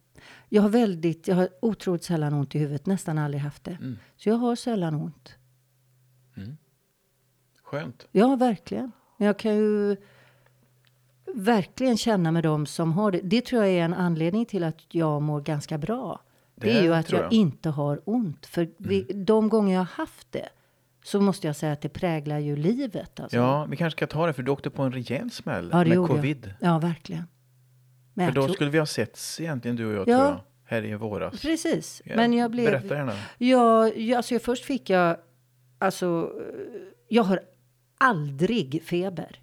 Jag har väldigt, jag har otroligt sällan ont i huvudet. Nästan aldrig haft det. Mm. Så jag har sällan ont. Skönt. Ja, verkligen. Men jag kan ju verkligen känna med dem som har det. Det tror jag är en anledning till att jag mår ganska bra. Det, Det är ju att jag, jag. inte har ont. För vi, de gånger jag har haft det så måste jag säga att det präglar ju livet. Alltså. Ja, vi kanske ska ta det för du åkte på en rejäl smäll Ja, med covid. jag. Ja, verkligen. Men För jag då tror- skulle vi ha setts egentligen du och jag Ja. tror jag. Här i våras. Precis. Ja, Men jag blev... Berätta gärna. Ja, ja, alltså först fick jag... Alltså, jag har aldrig feber.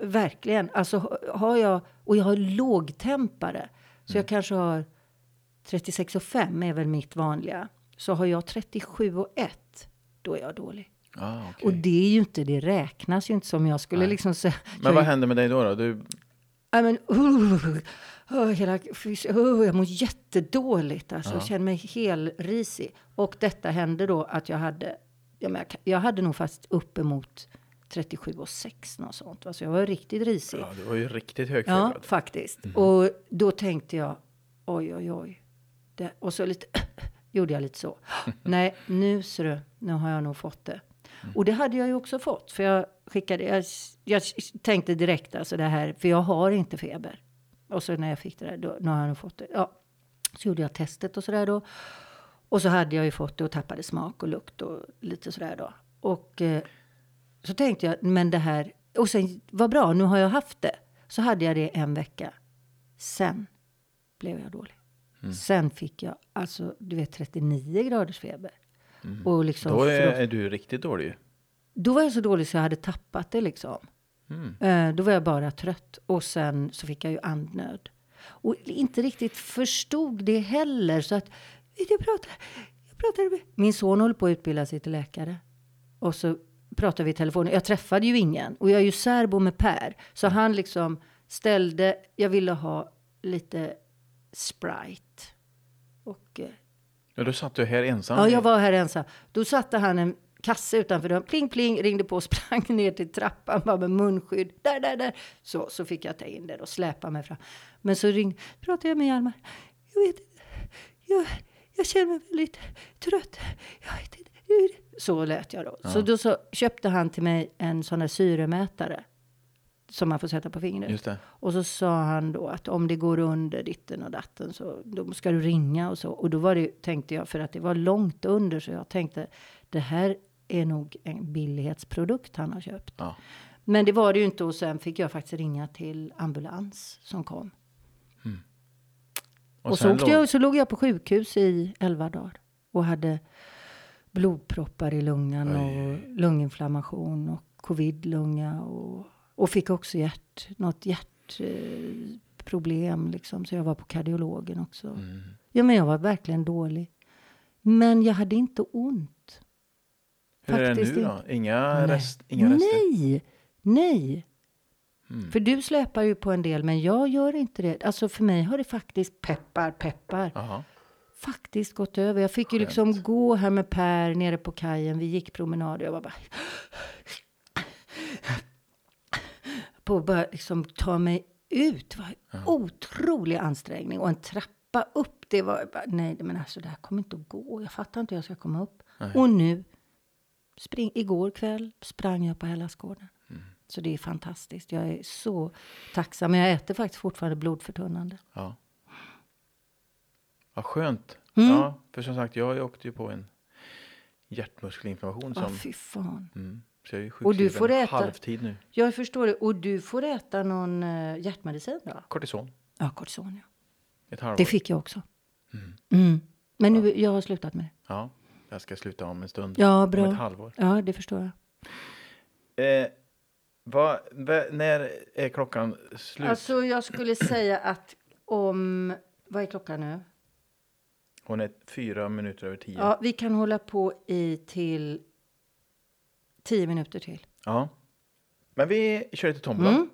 Verkligen. Alltså ha- har jag... Och jag har lågtempare. Så Mm. jag kanske har 36,5 är väl mitt vanliga. Så har jag 37 och 1, då är jag dålig. Ah, okej. Och det är ju inte, det räknas ju inte som jag skulle Nej. liksom säga. Men jag vad är- hände med dig då? då? Du, Nej, men, uh, uh, hela, fys- uh, jag mår jättedåligt. Alltså, Ja. Jag känner mig helrisig. Och detta hände då att jag hade... Jag, men, jag, hade nog fast uppemot 37 och 6 något sånt. Alltså jag var riktigt risig. ja, du var ju riktigt Ja, högfebrad. faktiskt. Mhm. Och då tänkte jag, oj, oj, oj. Det, och så lite, <clears throat> gjorde jag lite så. <laughs> Nej, nu ser du, nu har jag nog fått det. Mm. Och det hade jag ju också fått. För jag skickade, jag, jag tänkte direkt alltså det här, för jag har inte feber. Och så när jag fick det där, då, nu har jag nog fått det. Ja, så gjorde jag testet och sådär då. Och så hade jag ju fått det och tappade smak och lukt och lite sådär då. Och eh, så tänkte jag, men det här, och sen, vad bra, nu har jag haft det. Så hade jag det en vecka. Sen blev jag dålig. Mm. Sen fick jag, alltså, du vet 39 graders feber. Och liksom, Mm. Då är, är du riktigt dålig. Då var jag så dålig så jag hade tappat det liksom. Mm. Eh, då var jag bara trött. Och sen så fick jag ju andnöd. Och inte riktigt förstod det heller. Så att, jag pratade, jag pratade med, min son håller på att utbilda sig till läkare. Och så pratade vi i telefon. Jag träffade ju ingen. Och jag är ju särbo med Per. Så han liksom ställde, jag ville ha lite Sprite. Och eh, Ja, då satt du här ensam. Ja, jag var här ensam. Då satte han en kasse utanför dörren. Pling, pling, ringde på och <laughs> sprang ner till trappan bara med munskydd. Där, där, där. Så, så fick jag ta in det och släpa mig fram. Men så ringde, pratade jag med Hjalmar. Jag vet inte. Jag, jag känner mig väldigt trött. Jag vet inte. Så lät jag då. Så då så köpte han till mig en sån här syremätare. Som man får sätta på fingret. Just det. Och så sa han då att om det går under ditten och datten så då ska du ringa och så. Och då var det, tänkte jag, för att det var långt under så jag tänkte det här är nog en billighetsprodukt han har köpt. Ja. Men det var det ju inte och sen fick jag faktiskt ringa till ambulans som kom. Och, så, sen åkte låg- jag, så låg jag på sjukhus i 11 dagar och hade blodproppar i lungan och lunginflammation och covidlunga och, och fick också hjärt, något hjärtproblem eh, liksom. Så jag var på kardiologen också. Mm. Ja, men jag var verkligen dålig. Men jag hade inte ont. Hur är det faktiskt nu då? Inga, Nej. rest, inga rester? Nej, nej. Mm. För du släpar ju på en del, men jag gör inte det. Alltså för mig har det faktiskt, peppar, peppar, Jaha. faktiskt gått över. Jag fick ju liksom gå här med Per nere på kajen. Vi gick promenad och jag var bara... <sniffs> På att bara liksom ta mig ut. Det var en otrolig ansträngning. Och en trappa upp, det var bara, nej men alltså det här kommer inte att gå. Jag fattar inte hur jag ska komma upp. Och nu, spring, igår kväll sprang jag på Hellasgården. Så det är fantastiskt. Jag är så tacksam. Men jag äter faktiskt fortfarande blodförtunnande. Ja. Vad skönt. Mm. Ja, för som sagt, jag åkte ju på en hjärtmuskelinflammation som... fy fan. Mm, så jag är Och du får äta- halvtid nu. Jag förstår det. Och du får äta någon uh, hjärtmedicin då? Kortison. Ja, kortison ja. Det fick jag också. Mm. Men nu, jag har slutat med det. Ja, jag ska sluta om en stund. Ja, Om ett bra. halvår. Ja, det förstår jag. Eh, vad, vad, när är klockan slut? Alltså, jag skulle <clears throat> säga att om... Vad är klockan nu? Hon är fyra minuter över tio. Ja, vi kan hålla på i till tio minuter till. Ja. Men vi kör lite tombola. Mm.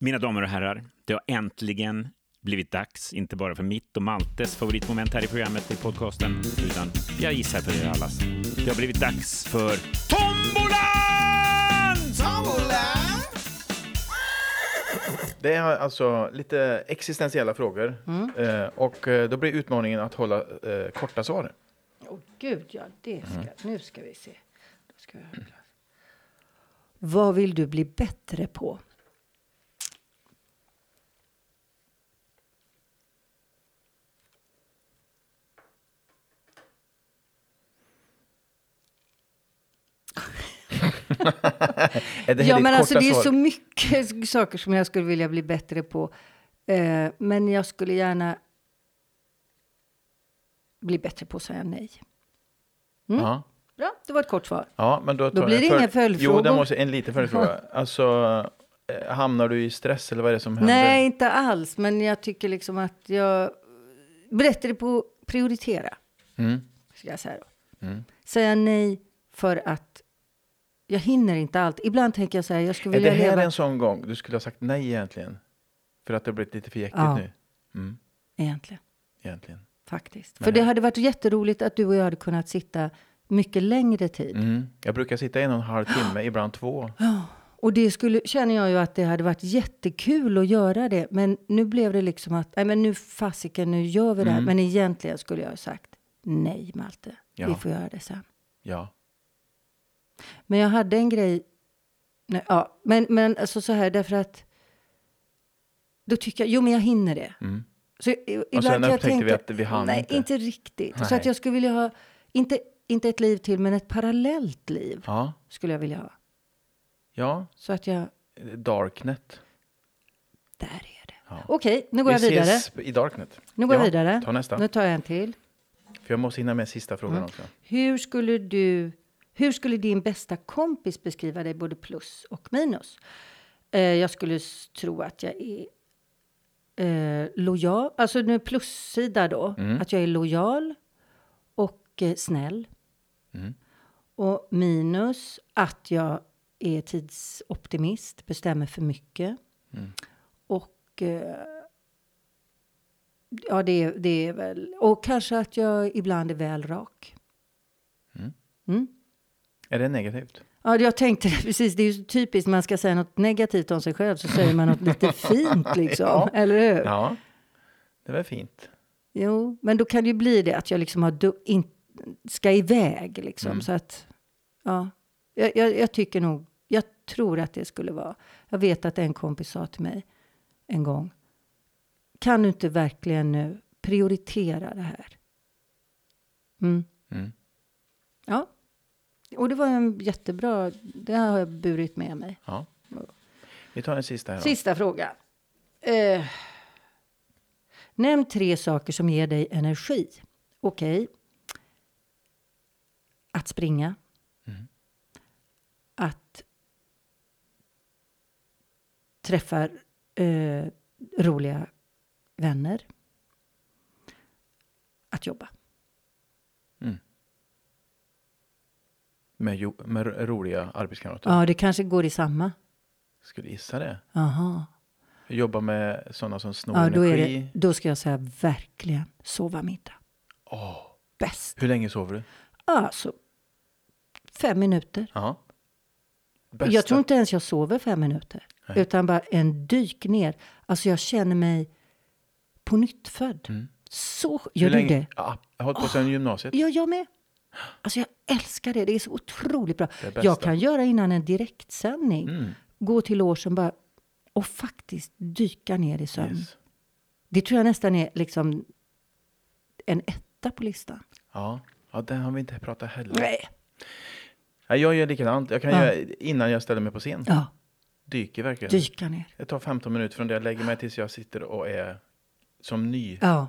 Mina damer och herrar, det har äntligen blivit dags, inte bara för mitt och Maltes favoritmoment här i programmet, i podcasten, utan jag gissar för er allas. Det har blivit dags för Tombolan! Det är alltså lite existentiella frågor. Mm. Eh, och eh, då blir utmaningen att hålla eh, korta svar. Åh gud, ja, det ska, Mm. nu ska vi se. Då ska. Vad vill du bli bättre på? <laughs> Ja, men alltså det är svar? så mycket <laughs> saker som jag skulle vilja bli bättre på. Eh, men jag skulle gärna bli bättre på att säga nej. Ja. Bra, det var ett kort svar. ja, men då, tar blir det inga följdfrågor. Jo, det måste en liten följdfråga. <laughs> Alltså, eh, hamnar du i stress eller vad är det som händer? Nej, inte alls. Men jag tycker liksom att jag bättre på att prioritera. Mm. Ska jag säga då. Mm. Säga nej för att jag hinner inte allt. Ibland tänker jag så här, jag skulle Är det vilja här leva... en sån gång du skulle ha sagt nej egentligen? För att det har blivit lite för jäktigt Ja. nu? Mm, Egentligen, egentligen. faktiskt. Men För det det- hade varit jätteroligt att du och jag hade kunnat sitta mycket längre tid. Mm. Jag brukar sitta en och en halv timme, <gasps> ibland två. Och det skulle, känner jag ju att det hade varit jättekul att göra det. Men nu blev det liksom att, nej men nu fasiken, nu gör vi det här. Mm. Men egentligen skulle jag ha sagt, nej Malte, Ja. vi får göra det sen. Ja. Men jag hade en grej, nej, ja, men, men alltså så här därför att, då tycker jag, jo men jag hinner det. Mm. Så ibland Och sen jag upptäckte tänka, vi att vi hann nej, inte. inte riktigt. Så Nej. att jag skulle vilja ha, inte, inte ett liv till, men ett parallellt liv Ja. skulle jag vilja ha. Ja. Så att jag, Darknet. där är det. Ja. Okej, nu går vi jag vidare. ses i Darknet. Nu går jag Ja, vidare. Ta nästa. Nu tar jag en till. För jag måste hinna med sista frågan Mm. också. Hur skulle du, hur skulle din bästa kompis beskriva dig både plus och minus? Eh, jag skulle tro att jag är eh, lojal, alltså nu plussida då, Mm. att jag är lojal och eh, snäll. Mm. Och minus att jag är tidsoptimist, bestämmer för mycket. Mm. Och eh, ja, det, det är väl, och kanske att jag ibland är väl rak. Mm. Är det negativt? Ja, jag tänkte <laughs> precis. Det är ju typiskt. Man ska säga något negativt om sig själv så säger man något <laughs> lite fint liksom. Ja. Eller hur? Ja. Det var fint. Jo, men då kan det ju bli det att jag liksom har in, ska iväg liksom. Mm. Så att, ja. Jag, jag, jag tycker nog, jag tror att det skulle vara. Jag vet att en kompis sa till mig en gång. Kan du inte verkligen nu prioritera det här? Mm. Mm. Ja. Och det var en jättebra, det har jag burit med mig. Ja. Vi tar en sista här då. Sista fråga. Eh, nämn tre saker som ger dig energi. Okej. Att springa. Mm. Att träffa eh, roliga vänner. Att jobba. Med, jo, med ro- roliga arbetskamrater. Ja, det kanske går i samma. Skulle gissa det. Aha. Jobba med sådana som snor Ja, då, är energi. det, då ska jag säga verkligen sova middag. Åh, Bäst. Hur länge sover du? Alltså, fem minuter. Ja. Bästa. Jag tror inte ens jag sover fem minuter. Nej. Utan bara en dyk ner. Alltså jag känner mig på nytt född. Mm. Så, gör du det? Ja, jag har hållit på sedan gymnasiet. Ja, jag med. Alltså jag älskar det. Det är så otroligt bra. Jag kan göra innan en direktsändning. Mm. Gå till årsen bara och faktiskt dyka ner i sömn. Yes. Det tror jag nästan är liksom en etta på listan. Ja. ja, den har vi inte pratat heller. Nej. Ja, jag gör likadant. Jag kan Ja. göra innan jag ställer mig på scen. Ja, Dyker verkligen. dyka ner. Det tar 15 minuter från det jag lägger mig tills jag sitter och är som ny. Ja.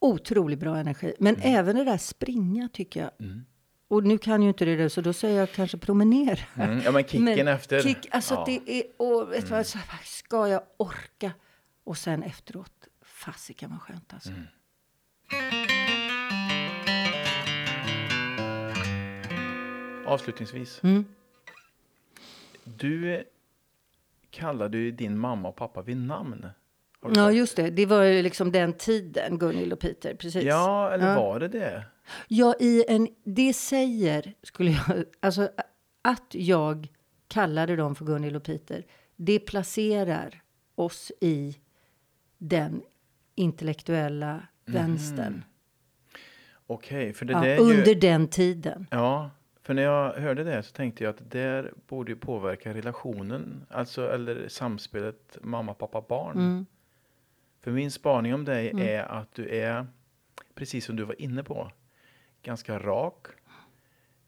Otroligt bra energi. Men mm. även det där springa tycker jag. Mm. Och nu kan ju inte det, så då säger jag kanske promenera. Mm. Ja, men kicken men efter. Kick, alltså ja. det är, och vet mm. vad, ska jag orka? Och sen efteråt, fasiken vad skönt alltså. Mm. Avslutningsvis. Mm. Du kallade ju din mamma och pappa vid namn Ja, just det. Det var ju liksom den tiden, Gunhild och Peter. Precis. Ja, eller Ja. var det det? Ja, i en, det säger, skulle jag, alltså att jag kallade dem för Gunhild och Peter, det placerar oss i den intellektuella vänstern. Okej, för det Ja, där är under ju... den tiden. Ja, för när jag hörde det så tänkte jag att det där borde ju påverka relationen, alltså eller samspelet mamma, pappa, barn. Mm. För min spaning om dig är att du är, precis som du var inne på, ganska rak.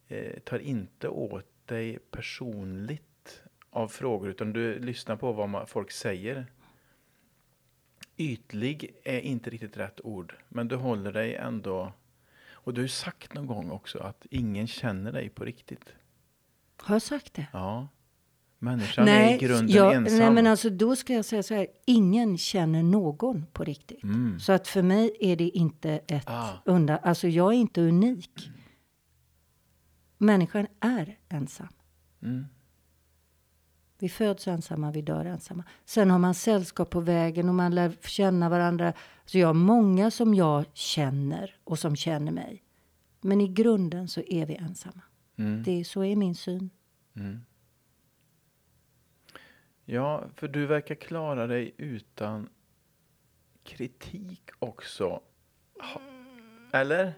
Eh, tar inte åt dig personligt av frågor utan du lyssnar på vad man, folk säger. Ytlig är inte riktigt rätt ord, men du håller dig ändå... Och du har ju sagt någon gång också att ingen känner dig på riktigt. Har jag sagt det? Ja. Människan är i grunden jag- ensam. nej, men alltså då ska jag säga så här. Ingen känner någon på riktigt. Mm. Så att för mig är det inte ett Ah. undantag. Alltså jag är inte unik. Människan är ensam. Mm. Vi föds ensamma, vi dör ensamma. Sen har man sällskap på vägen och man lär känna varandra. Så jag har många som jag känner och som känner mig. Men i grunden så är vi ensamma. Mm. Det, så är min syn. Ja, för du verkar klara dig utan kritik också. Ha, eller?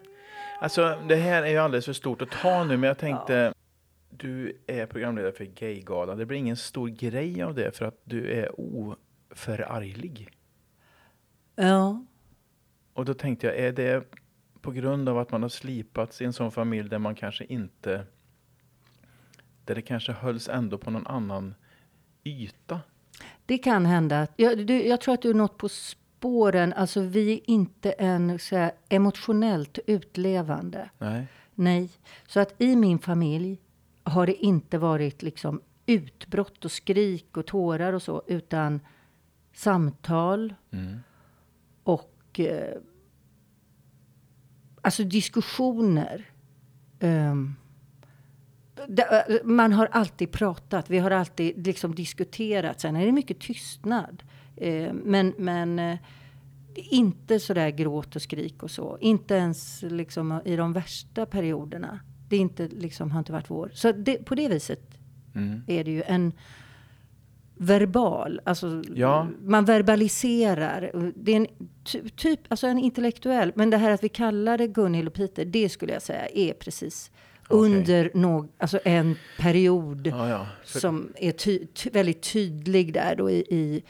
Alltså, det här är ju alldeles för stort att ta nu, men jag tänkte... Du är programledare för Gaygalan. Det blir ingen stor grej av det för att du är oförarglig. Ja, Och då tänkte jag, är det på grund av att man har slipats i en sån familj där man kanske inte... Där det kanske hölls ändå på någon annan yta? det kan hända. Jag, du, jag tror att du är något på spåren. Alltså vi är inte en så här, emotionellt utlevande. Nej. Nej. Så att i min familj har det inte varit liksom utbrott och skrik och tårar och så, utan samtal Mm. och eh, alltså diskussioner. Eh, man har alltid pratat, vi har alltid liksom diskuterat. Sen är det mycket tystnad. Eh, men men eh, inte sådär gråt och skrik och så. Inte ens liksom i de värsta perioderna. Det är inte, liksom, har inte varit vår. Så det, på det viset Mm. är det ju en verbal, alltså Ja. man verbaliserar. Det är en ty, typ, alltså en intellektuell, men det här att vi kallar det Gunhild och Peter, det skulle jag säga är precis Under någ, alltså en period Ja, ja. För, som är ty, ty, väldigt tydlig där då i, i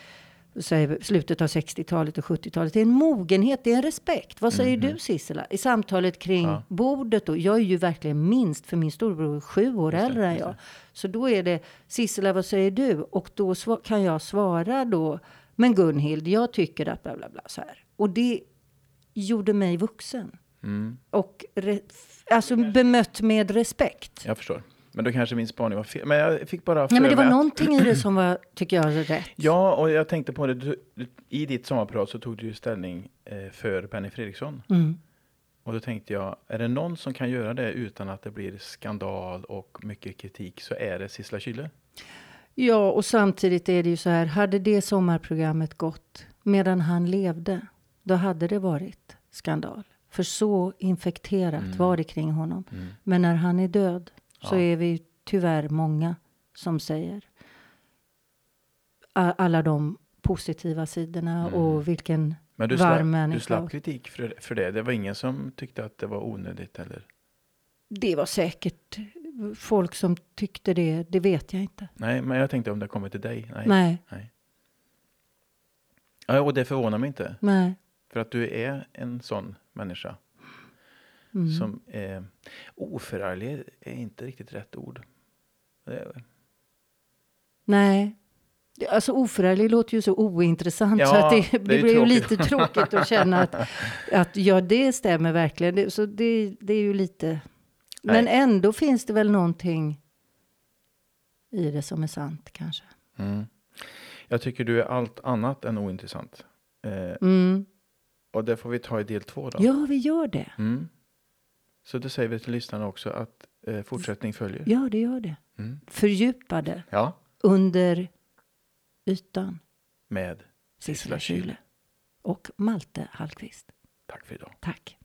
säg, slutet av 60-talet och 70-talet. Det är en mogenhet, det är en respekt. Vad säger du Sissela? I samtalet kring. Ja. bordet då. Jag är ju verkligen minst, för min storbror är sju år äldre än jag. Så då är det Sissela, vad säger du? Och då kan jag svara då, men Gunhild, jag tycker att bla bla bla så här. Och det gjorde mig vuxen. mm, Och alltså bemött med respekt. jag förstår. Men då kanske min spaning var fel. Men jag fick bara Nej, för men det var att- någonting i det som var, tycker jag, rätt. <clears throat> Ja, och jag tänkte på det. Du, du, I ditt sommarprat så tog du ju ställning eh, för Benny Fredriksson. Mm. Och då tänkte jag, är det någon som kan göra det utan att det blir skandal och mycket kritik så är det Sissela Kyle. Ja, och samtidigt är det ju så här, hade det sommarprogrammet gått medan han levde, då hade det varit skandal. För så infekterat var det kring honom. Men när han är död så Ja. är vi tyvärr många som säger alla de positiva sidorna och vilken Men du, varm slapp, du människa. slapp kritik för, för det. Det var ingen som tyckte att det var onödigt eller? Det var säkert folk som tyckte det, det vet jag inte. Nej, men jag tänkte om det kommer till dig. Nej. Nej, Nej. Ja, och det förvånar mig inte. nej. För att du är en sån människa. Mm. Som är oförarglig är inte riktigt rätt ord. Nej. Alltså oförarglig låter ju så ointressant Ja, så att det, det det, blir ju lite tråkigt att känna att, <laughs> att ja, det stämmer verkligen. Det, så det, det är ju lite... Men Nej. ändå finns det väl någonting i det som är sant kanske. mm. Jag tycker du är allt annat än ointressant. Eh, Mm. Och det får vi ta i del två då. Ja, vi gör det. Mm. Så då säger vi till lyssnarna också att Eh, fortsättning följer. Ja, det gör det. Mm. Fördjupade Ja, under ytan. med Sissela Kyle och Malte Hallqvist. Tack för idag. Tack.